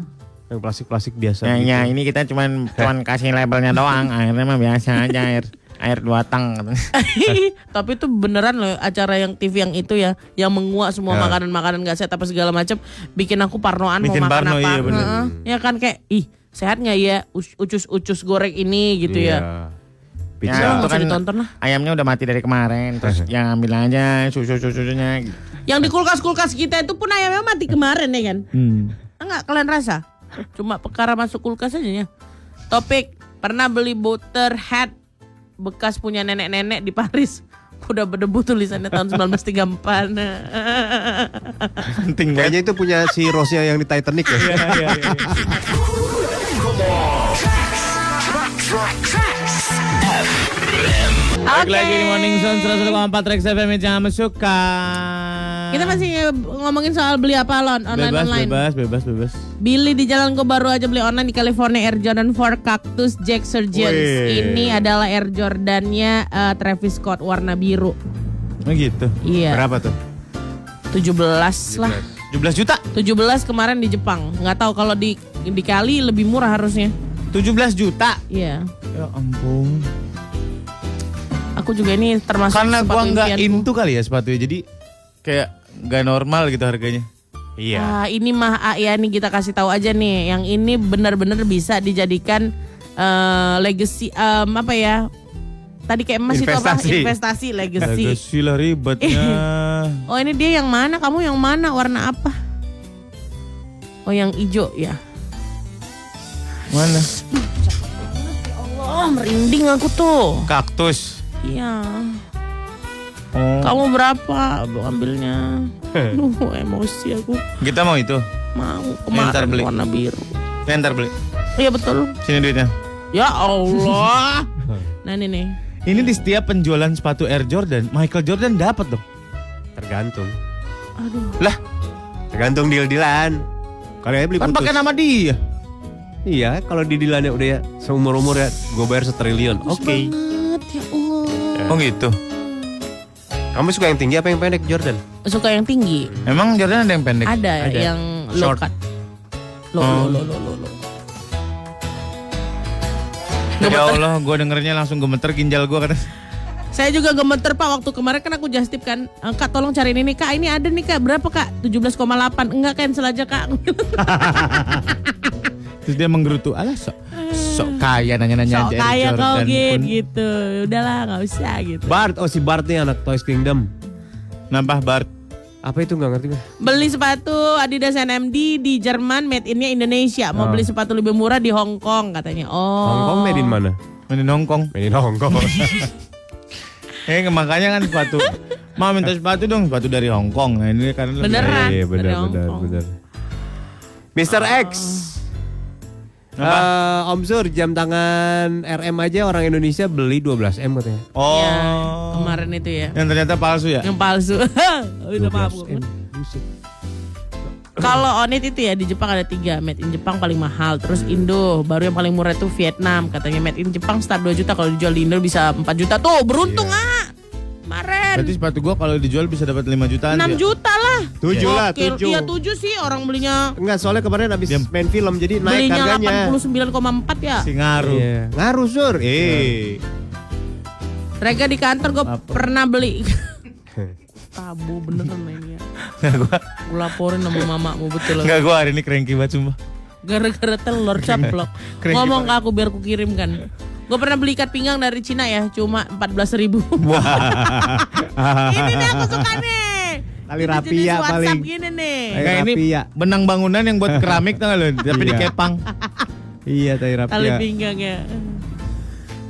yang plastik-plastik biasa. Ya, gitu. ya, ini kita cuman cuman kasih labelnya doang. Airnya mah biasa aja air air dua tang. katanya. Tapi itu beneran loh acara yang TV yang itu ya, yang menguak semua Ya. makanan-makanan gak sehat apa segala macam, bikin aku parnoan Bikin mau makan parno, apa. iya bener. Ya kan kayak ih sehat nggak ya us- ucus-ucus goreng ini gitu Iya. ya. Pizza. Ya, itu kan ditonton lah. Ayamnya udah mati dari kemarin, terus yang ambil aja susu-susunya. gitu. Yang di kulkas-kulkas kita itu pun ayamnya mati kemarin ya kan? Hmm. Enggak kalian rasa? Cuma perkara masuk kulkas aja ya. Topik pernah beli butter hat bekas punya nenek-nenek di Paris. Udah berdebu tulisannya tahun 1934. Penting banget. Kayaknya itu punya si Rosnya yang di Titanic ya. Balik lagi di Morning Zone 101,4 Rex FM yang jangan suka. Kita masih ngomongin soal beli apa lon online bebas, online. bebas, bebas, bebas. Billy di jalan gue baru aja beli online di California Air Jordan 4 Cactus Jack Surgeons. Wih. Ini adalah Air Jordannya eh, Travis Scott warna biru. Oh gitu. Iya. Berapa tuh? 17 lah. 17 juta. 17 kemarin di Jepang. Nggak tahu kalau di dikali lebih murah harusnya. 17 juta. Iya. Ya ampun. Aku juga ini termasuk Karena gua nggak into kali ya sepatunya. Jadi kayak nggak normal gitu harganya. Iya. Ah, ini mah ah, ya nih kita kasih tahu aja nih, yang ini benar-benar bisa dijadikan eh, legacy em, apa ya? Tadi kayak emas itu apa? Investasi. Investasi legacy. Legacy lah ribetnya. Oh ini dia yang mana? Kamu yang mana? Warna apa? Oh yang hijau ya. Mana? Oh merinding aku tuh. Kaktus. Iya. Oh. Kamu berapa Aduh, ambilnya? Duh emosi aku. Kita mau itu. Mau ntar kemarin beli. warna biru. Ya, ntar beli. Iya betul. Sini duitnya. Ya Allah. nah ini nih. Ini di setiap penjualan sepatu Air Jordan, Michael Jordan dapat dong. Tergantung. Aduh. Lah, Tergantung deal-dealan. Kalau beli kan putus. pakai nama dia. Iya, kalau di dealannya udah ya seumur umur ya, gue bayar setriliun. Oke. Banget ya. Oh gitu. Kamu suka yang tinggi apa yang pendek, Jordan? Suka yang tinggi. Emang Jordan ada yang pendek? Ada, Ada. yang low Short. cut. Low, Oh. low, low, low, low, low. Ya Allah, gue dengernya langsung gemeter ginjal gue kata. Saya juga gemeter Pak waktu kemarin kan aku just tip kan "Eh, Kak tolong cariin ini Kak ini ada nih Kak berapa Kak 17,8 Enggak cancel aja Kak Terus dia menggerutu, alah sok sok kaya nanya-nanya Sok kaya kau Jordan gitu, pun. gitu Udahlah gak usah gitu Bart, oh si Bart nih anak Toys Kingdom. Nambah Bart. Apa itu nggak ngerti gue? Beli sepatu Adidas NMD di Jerman made innya Indonesia Mau Oh. beli sepatu lebih murah di Hong Kong katanya Oh Hong Kong made in mana? Ini nongkong. Made in Hong Kong. Eh makanya kan sepatu. Ma minta sepatu dong, sepatu dari Hong Kong. Nah ini karena lebih- Beneran Iya, Hong benar Kong. benar. Mr. X. Eh, Om Sur, jam tangan RM aja orang Indonesia beli 12M katanya. Oh. Ya, kemarin itu ya Yang ternyata palsu ya? Yang palsu Udah maaf 12M. Buset. Kalau Onit itu ya di Jepang ada tiga Made in Jepang paling mahal Terus Indo Baru yang paling murah itu Vietnam Katanya Made in Jepang start 2 juta Kalau dijual di Indo bisa 4 juta Tuh beruntung ah Kemarin Berarti sepatu gua kalau dijual bisa dapat 5 jutaan 6 dia. juta lah Tujuh lah, Gokil. tujuh. Iya 7 sih orang belinya Enggak, soalnya kemarin habis main film jadi naik Belinya harganya. 89,4 ya Si ngaruh. Iya. Ngaruh, Sur. Eh. Rega di kantor gue pernah beli. Tabu beneran ini ya. Enggak gua. Gue laporin sama mamamu betul. Enggak gua hari ini cranky banget sumpah. Gara-gara telur caplok. Ngomong ke aku biar ku kirimkan. Gue pernah beli ikat pinggang dari Cina ya, cuma 14 ribu. ini nih aku suka nih. Tali Jenis-jenis rapia paling. gini nih. Kayak ini benang bangunan yang buat keramik tau gak lu? Tapi Iya. dikepang. Iya tali Tali rapia. pinggang ya.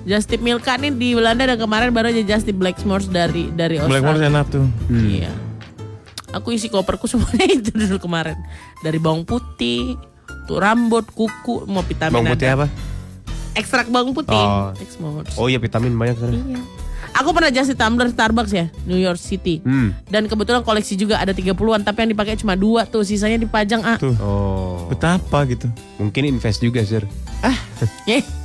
Justip Milka nih di Belanda dan kemarin baru aja Justip Blackmores dari dari Australia. enak tuh. Iya. Aku isi koperku semuanya itu dulu kemarin. Dari bawang putih, tuh rambut, kuku, mau vitamin Bawang putih ada. apa? Ekstrak bawang putih. Oh. Oh iya vitamin banyak sana. Iya. Aku pernah just tumbler Starbucks ya, New York City. Hmm. Dan kebetulan koleksi juga ada 30-an, tapi yang dipakai cuma dua tuh, sisanya dipajang ah. Tuh. Oh. Betapa gitu. Mungkin invest juga, Sir. Eh.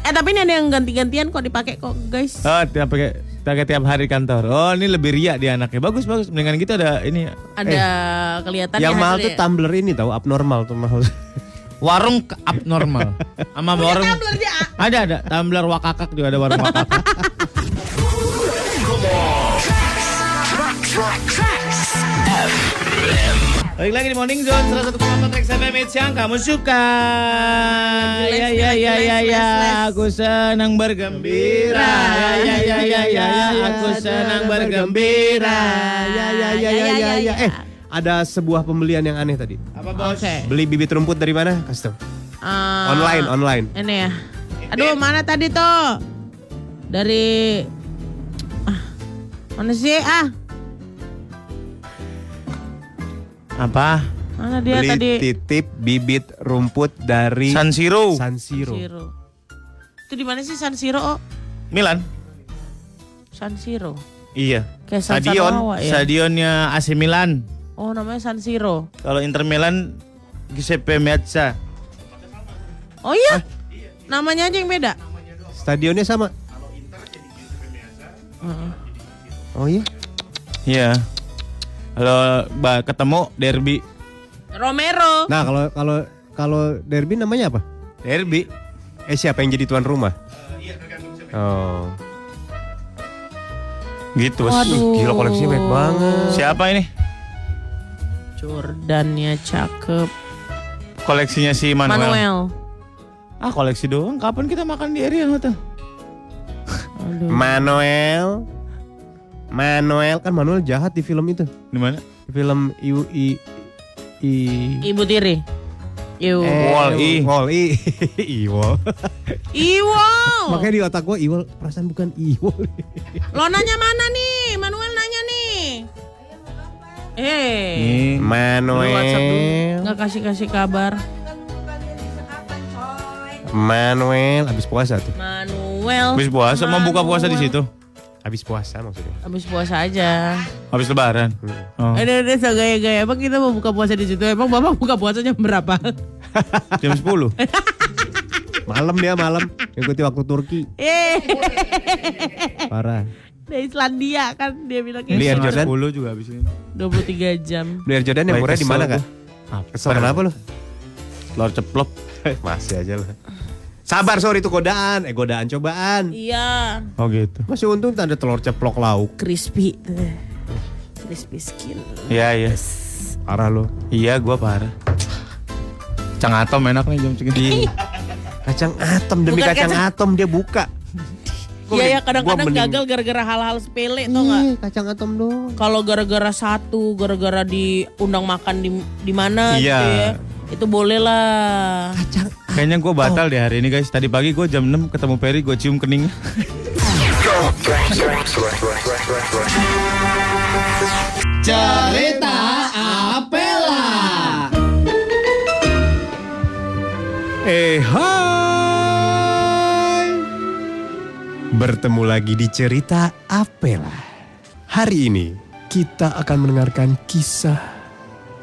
Eh tapi ini ada yang ganti-gantian kok dipakai kok guys. Oh, tiap pakai pakai tiap hari kantor. Oh, ini lebih riak di anaknya. Bagus, bagus. Mendingan gitu ada ini Ada kelihatan Yang mahal tuh tumbler ini tahu abnormal tuh mahal. warung abnormal. Sama warung. Ada ada tumbler wakakak juga ada warung wakakak. Balik lagi di Morning Zone 101,4 Rex FM Hits yang kamu suka. Ya ya ya ya ya, aku senang bergembira. Ya ya ya ya ya, aku senang bergembira. Ya ya ya ya ya ya. Eh, ada sebuah pembelian yang aneh tadi. Apa bos? Oke. Beli bibit rumput dari mana? Kasih tahu. Eh, Online, online. Ini ya. Aduh, mana tadi tuh? Dari ah, mana sih? Ah, Apa? mana dia Beli tadi? titip bibit rumput dari San Siro. San Siro. Siro. Itu di mana sih San Siro? Oh, Milan. San Siro. Iya. Kayak San Stadion, ya? stadionnya AC Milan. Oh, namanya San Siro. Kalau Inter Milan Giuseppe Meazza. Oh iya? Namanya aja yang beda. Stadionnya sama. Oh iya. Iya. Kalau ba- ketemu derby, Romero. Nah, kalau kalau kalau derby namanya apa? derby. Eh siapa yang jadi tuan rumah? Oh. Gitu. Waduh. Gila koleksinya banyak banget. Siapa ini? Jordannya cakep. Koleksinya si Manuel. Manuel. Ah koleksi doang. Kapan kita makan di Arian Hotel? Aduh. Manuel. Manuel kan Manuel jahat di film itu. Di mana? Di film I I I Ibu tiri. Iu. Eh. Wall-E. Iwol. Iwo. Makanya di otak gua Iwol perasaan bukan Iwol. Lo nanya mana nih? Manuel nanya nih. Eh. Dulu. Manuel. Nggak kasih kasih kabar. Manuel habis puasa tuh. Manuel. Habis puasa mau buka puasa di situ. Habis puasa maksudnya. Habis puasa aja. Habis lebaran. Oh. Ada ada so gaya-gaya. Emang kita mau buka puasa di situ? Emang bapak buka puasa jam berapa? Jam 10. Malam dia malam ikuti waktu Turki. Eh, Parah. Dari Islandia kan dia bilang Beli Air kayak Jordan? 10 juga habis ini. 23 jam. Beli Air Jordan yang murah di mana kak? Kesel kenapa lu? Telur ceplok. Masih aja lah. Sabar sorry itu godaan. Eh godaan cobaan. Iya. Oh gitu. Masih untung ada telur ceplok lauk. Crispy. Crispy skin. Iya iya. Parah lu. Iya gua parah. Cang atom enak nih jam segini. Kacang atom demi Bukan kacang kacang- atom dia buka. Iya ya kadang-kadang mending- gagal gara-gara hal-hal sepele tau nggak? Ih, kacang atom doang. Kalau gara-gara satu, gara-gara diundang makan di di mana Iya. gitu ya. Itu boleh lah. Kayaknya gue batal deh hari ini guys. Tadi pagi gue jam 6 ketemu Perry, gue cium kening. Cerita Apela. Eh hai. Bertemu lagi di Cerita Apela. Hari ini kita akan mendengarkan kisah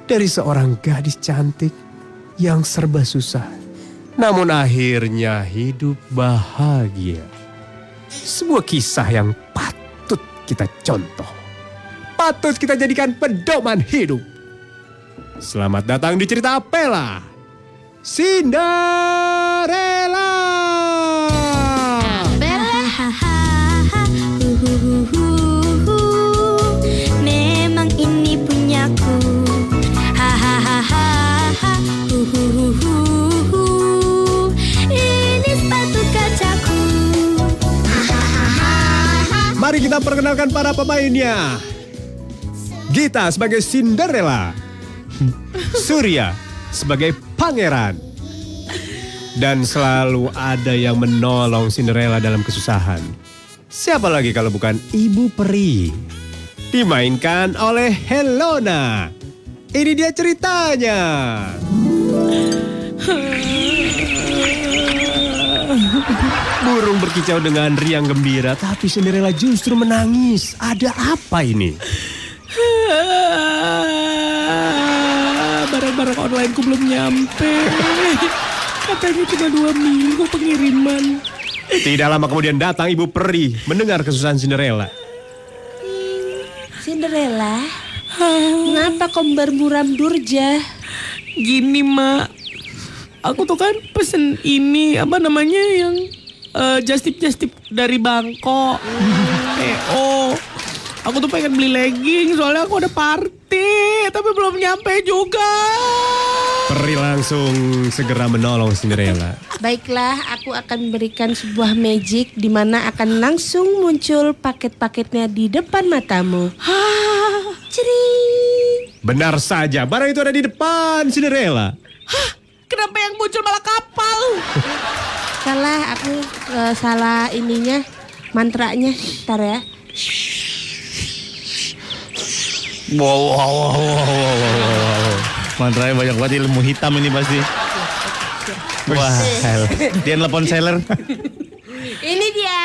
dari seorang gadis cantik yang serba susah. Namun akhirnya hidup bahagia. Sebuah kisah yang patut kita contoh patut kita jadikan pedoman hidup. Selamat datang di cerita Apela. Cinderella. Kita perkenalkan para pemainnya. Gita sebagai Cinderella. Surya sebagai pangeran. Dan selalu ada yang menolong Cinderella dalam kesusahan. Siapa lagi kalau bukan Ibu Peri? Dimainkan oleh Helona. Ini dia ceritanya. Burung berkicau dengan riang gembira, tapi Cinderella justru menangis. Ada apa ini? Barang-barang online ku belum nyampe. Katanya cuma dua minggu pengiriman. Tidak lama kemudian datang Ibu Peri mendengar kesusahan Cinderella. Cinderella, mengapa kau bermuram durja? Gini mak, aku tuh kan pesen ini apa namanya yang eh, just tip just tip dari Bangkok. PO. Aku tuh pengen beli legging soalnya aku ada party tapi belum nyampe juga. Peri langsung segera menolong Cinderella. Baiklah, aku akan berikan sebuah magic di mana akan langsung muncul paket-paketnya di depan matamu. Hah. Benar saja, barang itu ada di depan Cinderella. hah, kenapa yang muncul malah kapal? Salah, aku eh, salah ininya, mantranya. Ntar ya. Wow, wow, wow, wow, wow, wow, wow. Mantranya banyak banget ilmu hitam ini pasti. Wah, hell. dia nelpon seller. Ini dia.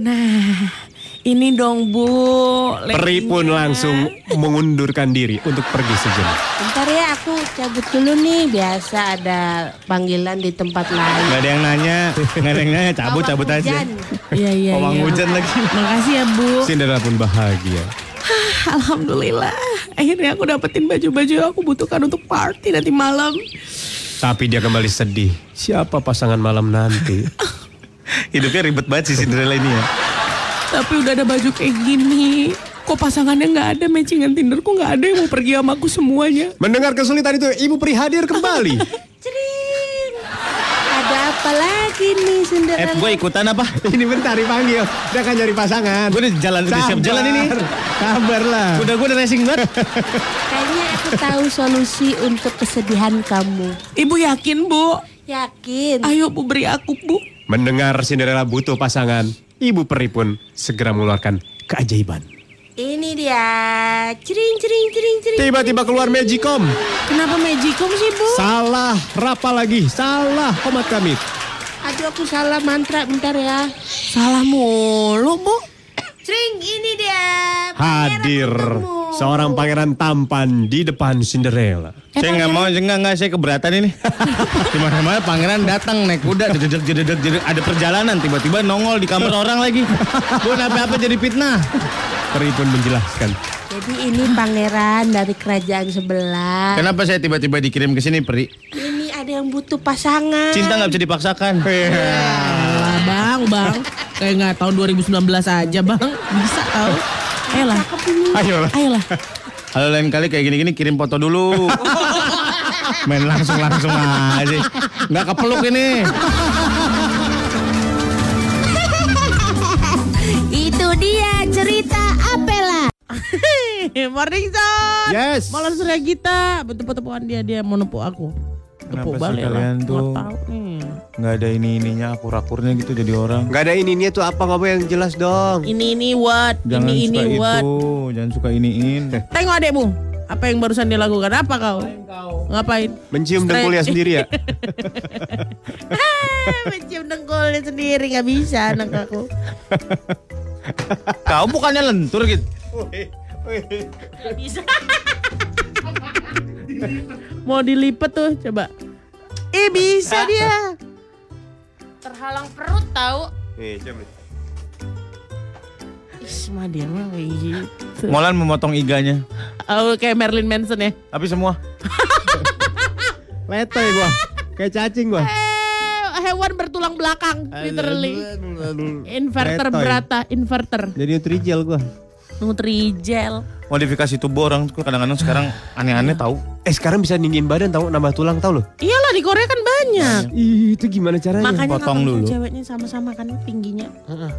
Nah, ini dong Bu. Peri pun langsung mengundurkan diri untuk pergi sejenak. Bentar ya, aku cabut dulu nih. Biasa ada panggilan di tempat lain. Gak ada yang nanya, gak ada yang nanya, cabut, cabut Pawang aja. hujan. Iya iya. Pawang iya. hujan lagi. Makasih ya Bu. Cinderella pun bahagia. Alhamdulillah. Akhirnya aku dapetin baju-baju yang aku butuhkan untuk party nanti malam. Tapi dia kembali sedih. Siapa pasangan malam nanti? Hidupnya ribet banget sih Cinderella ini ya. Tapi udah ada baju kayak gini. Kok pasangannya nggak ada matchingan Tinderku nggak ada yang mau pergi sama aku semuanya. Mendengar kesulitan itu, Ibu Peri hadir kembali. Cering. Ada apa lagi nih Eh, Cinderella? gue ikutan apa? Ini bentar dipanggil. Dia akan cari pasangan. Gue udah jalan, udah siap jalan ini. Kabar lah. Udah gue udah racing banget. Kayaknya aku tahu solusi untuk kesedihan kamu. Ibu yakin Bu? Yakin? Ayo Bu beri aku Bu. Mendengar Cinderella butuh pasangan, Ibu Peri pun segera mengeluarkan keajaiban. Ini dia. Cering, cering, cering, cering. Tiba-tiba keluar Magicom. Kenapa Magicom sih Bu? Salah, rapa lagi. Salah, komat kami. Aduh aku salah mantra bentar ya. Salah mulu Bu. Cering, ini dia. Hadir Pangeran untukmu. seorang pangeran tampan di depan Cinderella. Saya nggak mau, enggak enggak saya keberatan ini. Di mana-mana pangeran datang naik kuda, jededek jededek jededek ada perjalanan tiba-tiba nongol di kamar orang lagi. Gue apa-apa jadi fitnah. Peri pun menjelaskan. Jadi ini pangeran dari kerajaan sebelah. Kenapa saya tiba-tiba dikirim ke sini, Peri? Ini ada yang butuh pasangan. Cinta nggak bisa dipaksakan. Alah bang, bang. Kayak nggak tahun 2019 aja bang. Bisa tau. Ayolah, Ayo. ayolah. Kalau lain kali kayak gini-gini kirim foto dulu. Main langsung-langsung aja. Nggak kepeluk ini. Itu dia cerita Apela. Morning Zone. Yes. Malah surya kita. Tepuk-tepukan dia dia mau nepuk aku. Kenapa sih balik lah. kalian tuh? Nggak tahu nih. Nggak ada ini-ininya, akur-akurnya gitu jadi orang. Gak ada ini tuh apa ngomong yang jelas dong. Ini ini what? Jangan ini ini suka what? itu, jangan suka iniin. Tengok adekmu. Apa yang barusan dia lakukan? Apa kau? Ngapain? Mencium Straight. dengkulnya sendiri ya. Mencium dengkulnya sendiri nggak bisa anak aku. Kau bukannya lentur gitu. Nggak bisa. Mau dilipet tuh coba. Eh bisa dia. Terhalang perut tahu. Nih, coba. Ih, mah dia mah kayak gitu. Molan memotong iganya. Oh, kayak Marilyn Manson ya. Tapi semua. Letoy gua. Kayak cacing gua. Hewan bertulang belakang, literally. Inverter Letoy. berata, inverter. Jadi nutrijel gua. Nutrijel. Modifikasi tubuh orang tuh kadang-kadang sekarang aneh-aneh tahu. Eh sekarang bisa ninggiin badan tahu nambah tulang tahu loh. Iyalah di Korea kan banyak. Ih, itu gimana caranya? Makanya Potong nggak dulu. ceweknya sama-sama kan tingginya. Ih,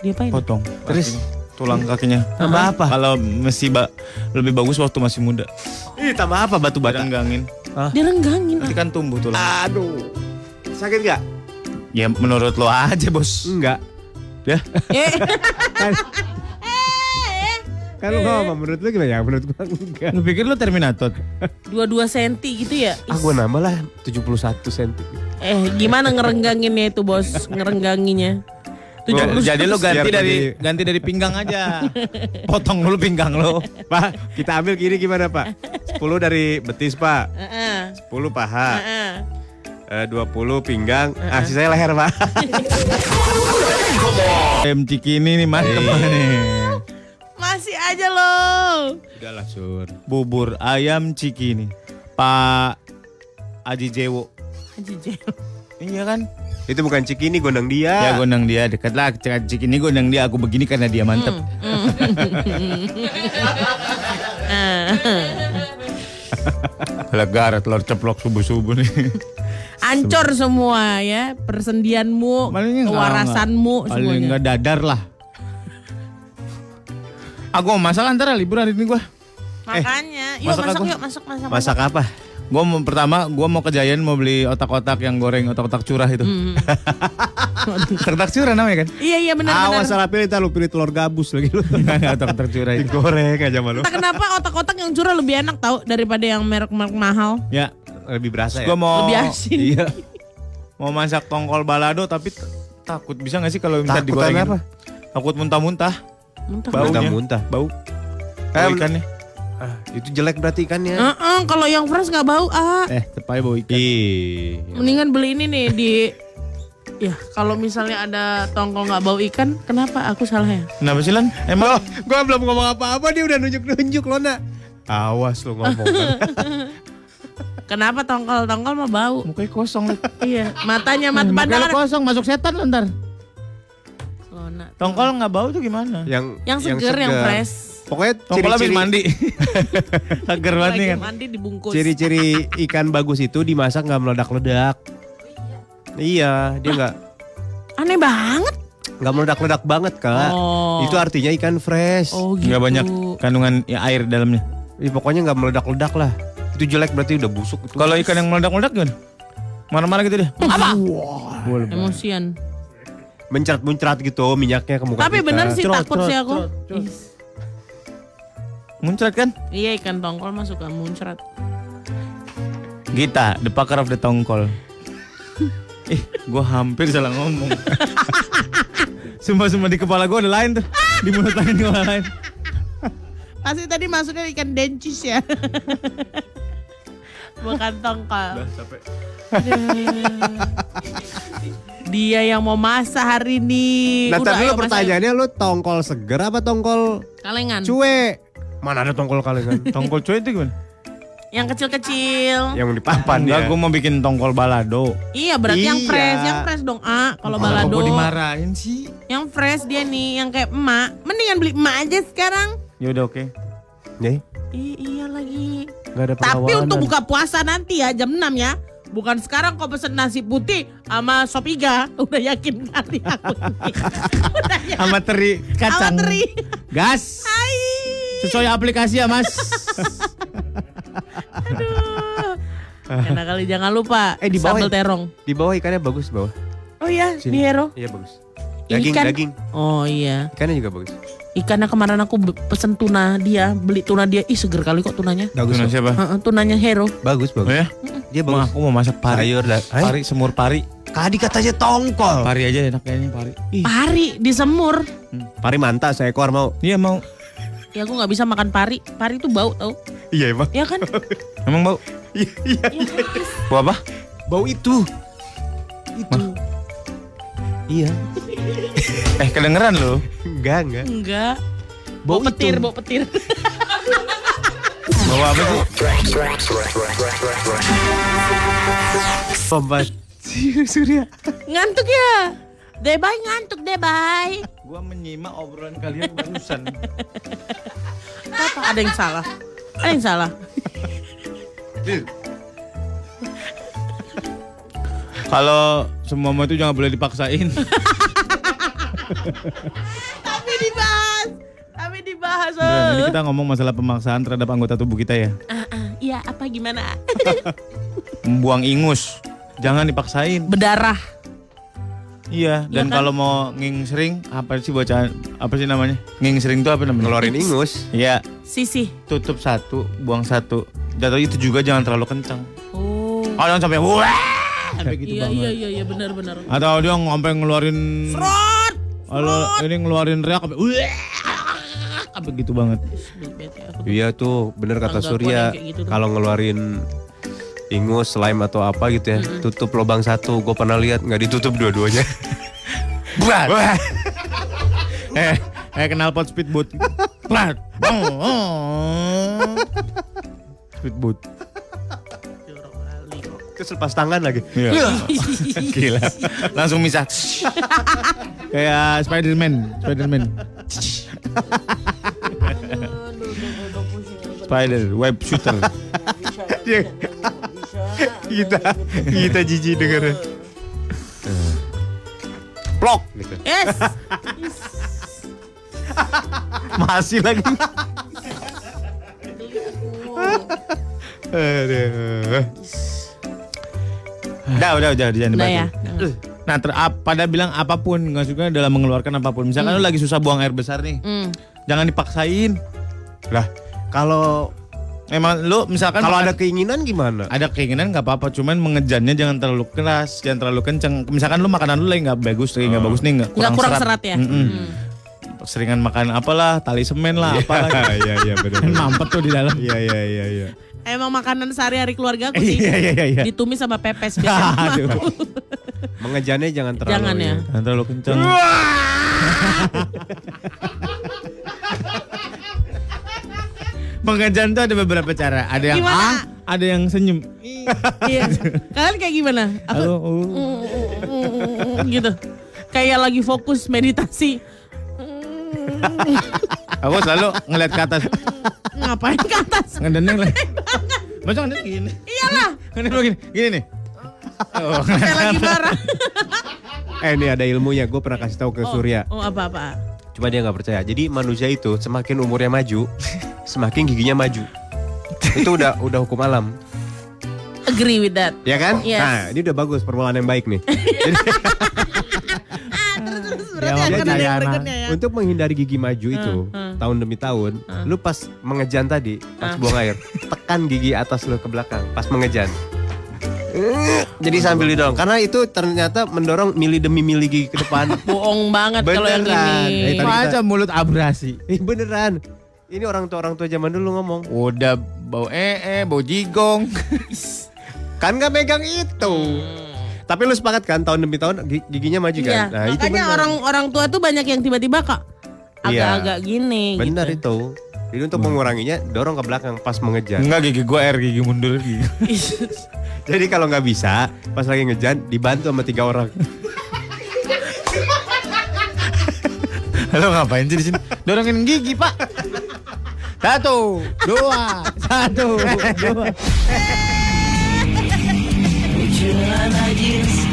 Diapain? Potong. Terus? Tulang kakinya. Tambah apa? Kalau masih ba- lebih bagus waktu masih muda. Ih, tambah apa batu bata? Direnggangin. Direnggangin. Nanti kan tumbuh tulang. Aduh. Sakit gak? Ya menurut lo aja bos. Enggak. Ya. Eh, Kan lu ngomong menurut lu gimana ya? Menurut gua enggak. Lu pikir lu Terminator? dua-dua senti gitu ya? Ah, gua nambah lah 71 cm. Eh, gimana ngerengganginnya itu bos? Ngerengganginya. Gua- Jadi lu ganti dari tadi- ganti dari pinggang aja. Potong dulu pinggang lo. Pak, kita ambil kiri gimana, Pak? 10 dari betis, Pak. Heeh. 10 paha. Heeh. Eh, 20 pinggang. Ah, sisanya leher, Pak. Ayam cikini nih mantep nih. Masih aja loh. Udahlah sur. Bubur ayam cikini. Pak Aji Jewo. Haji Jel. Iya kan? Itu bukan cikini gondang dia. Ya gondang dia dekat lah. Cik- Cikini gondang dia. Aku begini karena dia mantep. Legar telur ceplok subuh-subuh nih. Ancur semua ya, persendianmu, kewarasanmu enggak- Paling semuanya. enggak dadar lah. Aku mau masak antara libur hari ini gua. Makanya, yuk masak masak aku. yuk, masak masak. Masak apa? Gua mau pertama gua mau ke Giant mau beli otak-otak yang goreng, otak-otak curah itu. otak-otak curah namanya kan? Iya iya benar benar. Awas salah pilih, lu pilih telur gabus lagi lu. Enggak, otak-otak curah itu. Digoreng aja malu. Entah kenapa otak-otak yang curah lebih enak tau daripada yang merek-merek mahal. Ya, Lebih berasa ya. gua mau Lebih asin. Iya. Mau masak tongkol balado tapi takut bisa gak sih kalau minta Takut digorengin? apa? Takut muntah-muntah. Muntah. Baunya. Muntah-muntah. Bau. Eh, Bau ikannya. Ah, itu jelek berarti ikannya. Heeh, kalau yang fresh nggak bau ah. Eh, tepai bau ikan. Ih. Mendingan beli ini nih di Ya, kalau misalnya ada tongkol nggak bau ikan, kenapa aku salah ya? Kenapa sih Lan? Emang Gua belum ngomong apa-apa dia udah nunjuk-nunjuk lo nak. Awas lu ngomong. Kenapa tongkol-tongkol mah bau? mukanya kosong iya, matanya mata Mukanya pandangan. kosong masuk setan lo ntar. Lona. Tongkol nggak bau tuh gimana? yang Yang seger, yang fresh. Pokoknya Tongkol habis ciri-ciri mandi. Seger banget nih kan. mandi dibungkus. ciri-ciri ikan bagus itu dimasak nggak meledak-ledak. Iya, dia nggak Aneh banget. nggak meledak-ledak banget kak. Oh. Itu artinya ikan fresh. Oh gitu. Nggak banyak kandungan ya, air dalamnya. Ih, pokoknya nggak meledak-ledak lah. Itu jelek berarti udah busuk itu. Kalau ikan yang meledak-meledak gimana? Marah-marah gitu deh. Apa? Boleh. Emosian. Mencrat-mencrat gitu minyaknya ke muka Tapi kita. bener sih Cerot, takut cerot, sih aku. cerot, cerot. Ih, Muncrat kan? Iya ikan tongkol mah suka muncrat. Gita, the pakar of the tongkol. Ih, gua hampir salah ngomong. Sumpah-sumpah di kepala gua ada lain tuh. Di mulut lain kepala lain. Pasti tadi maksudnya ikan dencis ya. Bukan tongkol. Dia yang mau masak hari ini. Nah, Udah, tadi ayo lu pertanyaannya lu tongkol seger apa tongkol Kalengan. cuek? Mana ada tongkol kalengan? Tongkol cuy itu gimana? Yang kecil-kecil. yang di papan Enggak, ya. gua mau bikin tongkol balado. Iya berarti yang Iya. fresh, yang fresh dong. Ah, kalau balado. gua dimarahin sih? Yang fresh dia nih, yang kayak emak. Mendingan beli emak aja sekarang. Ya udah oke. Nih, I- iya lagi. Ada Tapi untuk buka puasa nanti ya jam 6 ya. Bukan sekarang kau pesen nasi putih sama sop iga. Udah yakin kali aku ini. Udah yakin. Sama teri kacang. Sama teri. Gas. Hai. Sesuai aplikasi ya, Mas. Aduh. Enak kali jangan lupa Eh, di bawah sambal terong. Di bawah ikannya bagus di bawah. Oh iya, Sini. di Hero. Iya bagus. Daging, kan- daging. Oh iya. Ikannya juga bagus. Ikannya kemarin aku pesen tuna dia, beli tuna dia. Ih seger kali kok tunanya. Bagus. Tuna siapa? Heeh, tunanya Hero. Bagus, Oh bagus. ya? Dia bagus. aku mau masak pari. Sayur dah. Hai? Pari, semur pari. Kadi katanya tongkol. Pari aja enak kayaknya pari. Ih, Pari disemur. Pari manta seekor mau. iya mau. Ya aku nggak bisa makan pari. Pari itu bau tau. Iya emang. Ya kan? Emang bau? Iya, iya. Bau apa? Bau itu. Itu. Iya. Eh, kedengeran loh. Enggak, enggak. Enggak. Bau Bau petir, bau petir. Bau apa sih? Pompa Surya. ngantuk ya? Debay ngantuk, Debay. Gua menyimak obrolan kalian barusan. Apa? Ada yang salah? Ada yang salah? Kalau semua itu jangan boleh dipaksain. Tapi dibahas. Tapi dibahas. Beneran, ini oh. kita ngomong masalah pemaksaan terhadap anggota tubuh kita ya. Ah, ah, Iya, apa gimana? Membuang ingus. Jangan dipaksain. Berdarah. Iya, dan kan? kalau mau nging sering, apa sih bacaan apa sih namanya? Nging sering itu apa namanya? Ngeluarin ingus. Iya, Sisi. tutup satu, buang satu. Jatuh itu juga jangan terlalu kencang. Oh. Oh, jangan sampai wah, sampai gitu iya, banget. iya, iya, iya, benar, benar. Atau dia sampai ngeluarin Rot. Kalau ini ngeluarin riak sampai wah, sampai gitu banget. Iya tuh, bener kata Surya. gitu. Kalau ngeluarin ingus, slime atau apa gitu ya, tutup lubang satu. Gue pernah lihat nggak ditutup dua-duanya. Buat. eh, eh kenal pot speedboat. Plat. Speedboat. Terus lepas tangan lagi. Iya. Gila. Langsung misah. Kayak Spiderman, Spiderman. Spider web shooter. kita, kita jijik dengerin. Plok gitu. Yes. Masih lagi. Aduh. Udah, udah, udah, jangan Udah ya. Nah, ter, ap- pada bilang apa pun, nggak suka dalam mengeluarkan apa pun. Misalkan lu lagi susah buang air besar nih, Hmm. jangan dipaksain. Lah, kalau Emang lu misalkan kalau ada keinginan gimana? ada keinginan nggak apa-apa, cuman mengejannya jangan terlalu keras, jangan terlalu kenceng. Misalkan lu makanan lu lagi nggak bagus, lagi nggak bagus nih, nggak Nggak kurang serat ya? Mm-mm. Hmm. Seringan makan apalah, tali semen lah, apalah. Iya, iya, benar. Mampet tuh di dalam. Iya, iya, iya, iya. Emang makanan sehari-hari keluarga aku sih. Iya, iya, iya. Ditumis sama pepes biasanya. Mengejannya jangan terlalu. Jangan ya. Jangan terlalu kenceng. Mengejan tuh ada beberapa cara. Ada yang Gimana? ah, ada yang senyum. Iya. Kalian kayak gimana? Aku Halo, oh. Mm, gitu. Kayak lagi fokus meditasi. Aku selalu ngeliat ke atas. Ngapain ke atas? Ngedendeng lah. Masa ngedendeng gini? Iyalah, Ngedendeng gini, gini nih. Oh, kayak lagi marah. Eh, ini ada ilmunya. Gue pernah kasih tahu ke Surya. Oh, apa-apa? Cuma dia nggak percaya. Jadi manusia itu semakin umurnya maju, semakin giginya maju. itu udah udah hukum alam, Agree with that. ya kan? Yes. Nah, ini udah bagus permulaan yang baik nih. Berarti akan ada yang berikutnya ya. Untuk menghindari gigi maju itu hmm. tahun demi tahun, lu pas mengejan tadi, pas buang air, tekan gigi atas lu ke belakang pas mengejan. Eh, Jadi sambil didorong karena itu ternyata mendorong mili demi mili gigi ke depan. Bohong banget kalau yang Beneran. ini. Eh, tadi Aja mulut abrasi. Ih beneran. Ini orang tua orang tua zaman dulu ngomong. Udah bau ee, bau jigong. Kan gak megang itu. Tapi lu sepakat kan tahun demi tahun gi- giginya maju kan? Iya, Nah, itu makanya bener. orang orang tua tuh banyak yang tiba-tiba kak Iya. agak-agak gini. benar gitu. itu. Jadi untuk menguranginya dorong ke belakang pas mengejan. Enggak gigi gua air, gigi mundur gigi. Jadi kalau nggak bisa pas lagi ngejan dibantu sama tiga orang. Halo ngapain sih di sini? Dorongin gigi, Pak. Satu, dua, satu, dua. Jangan lagi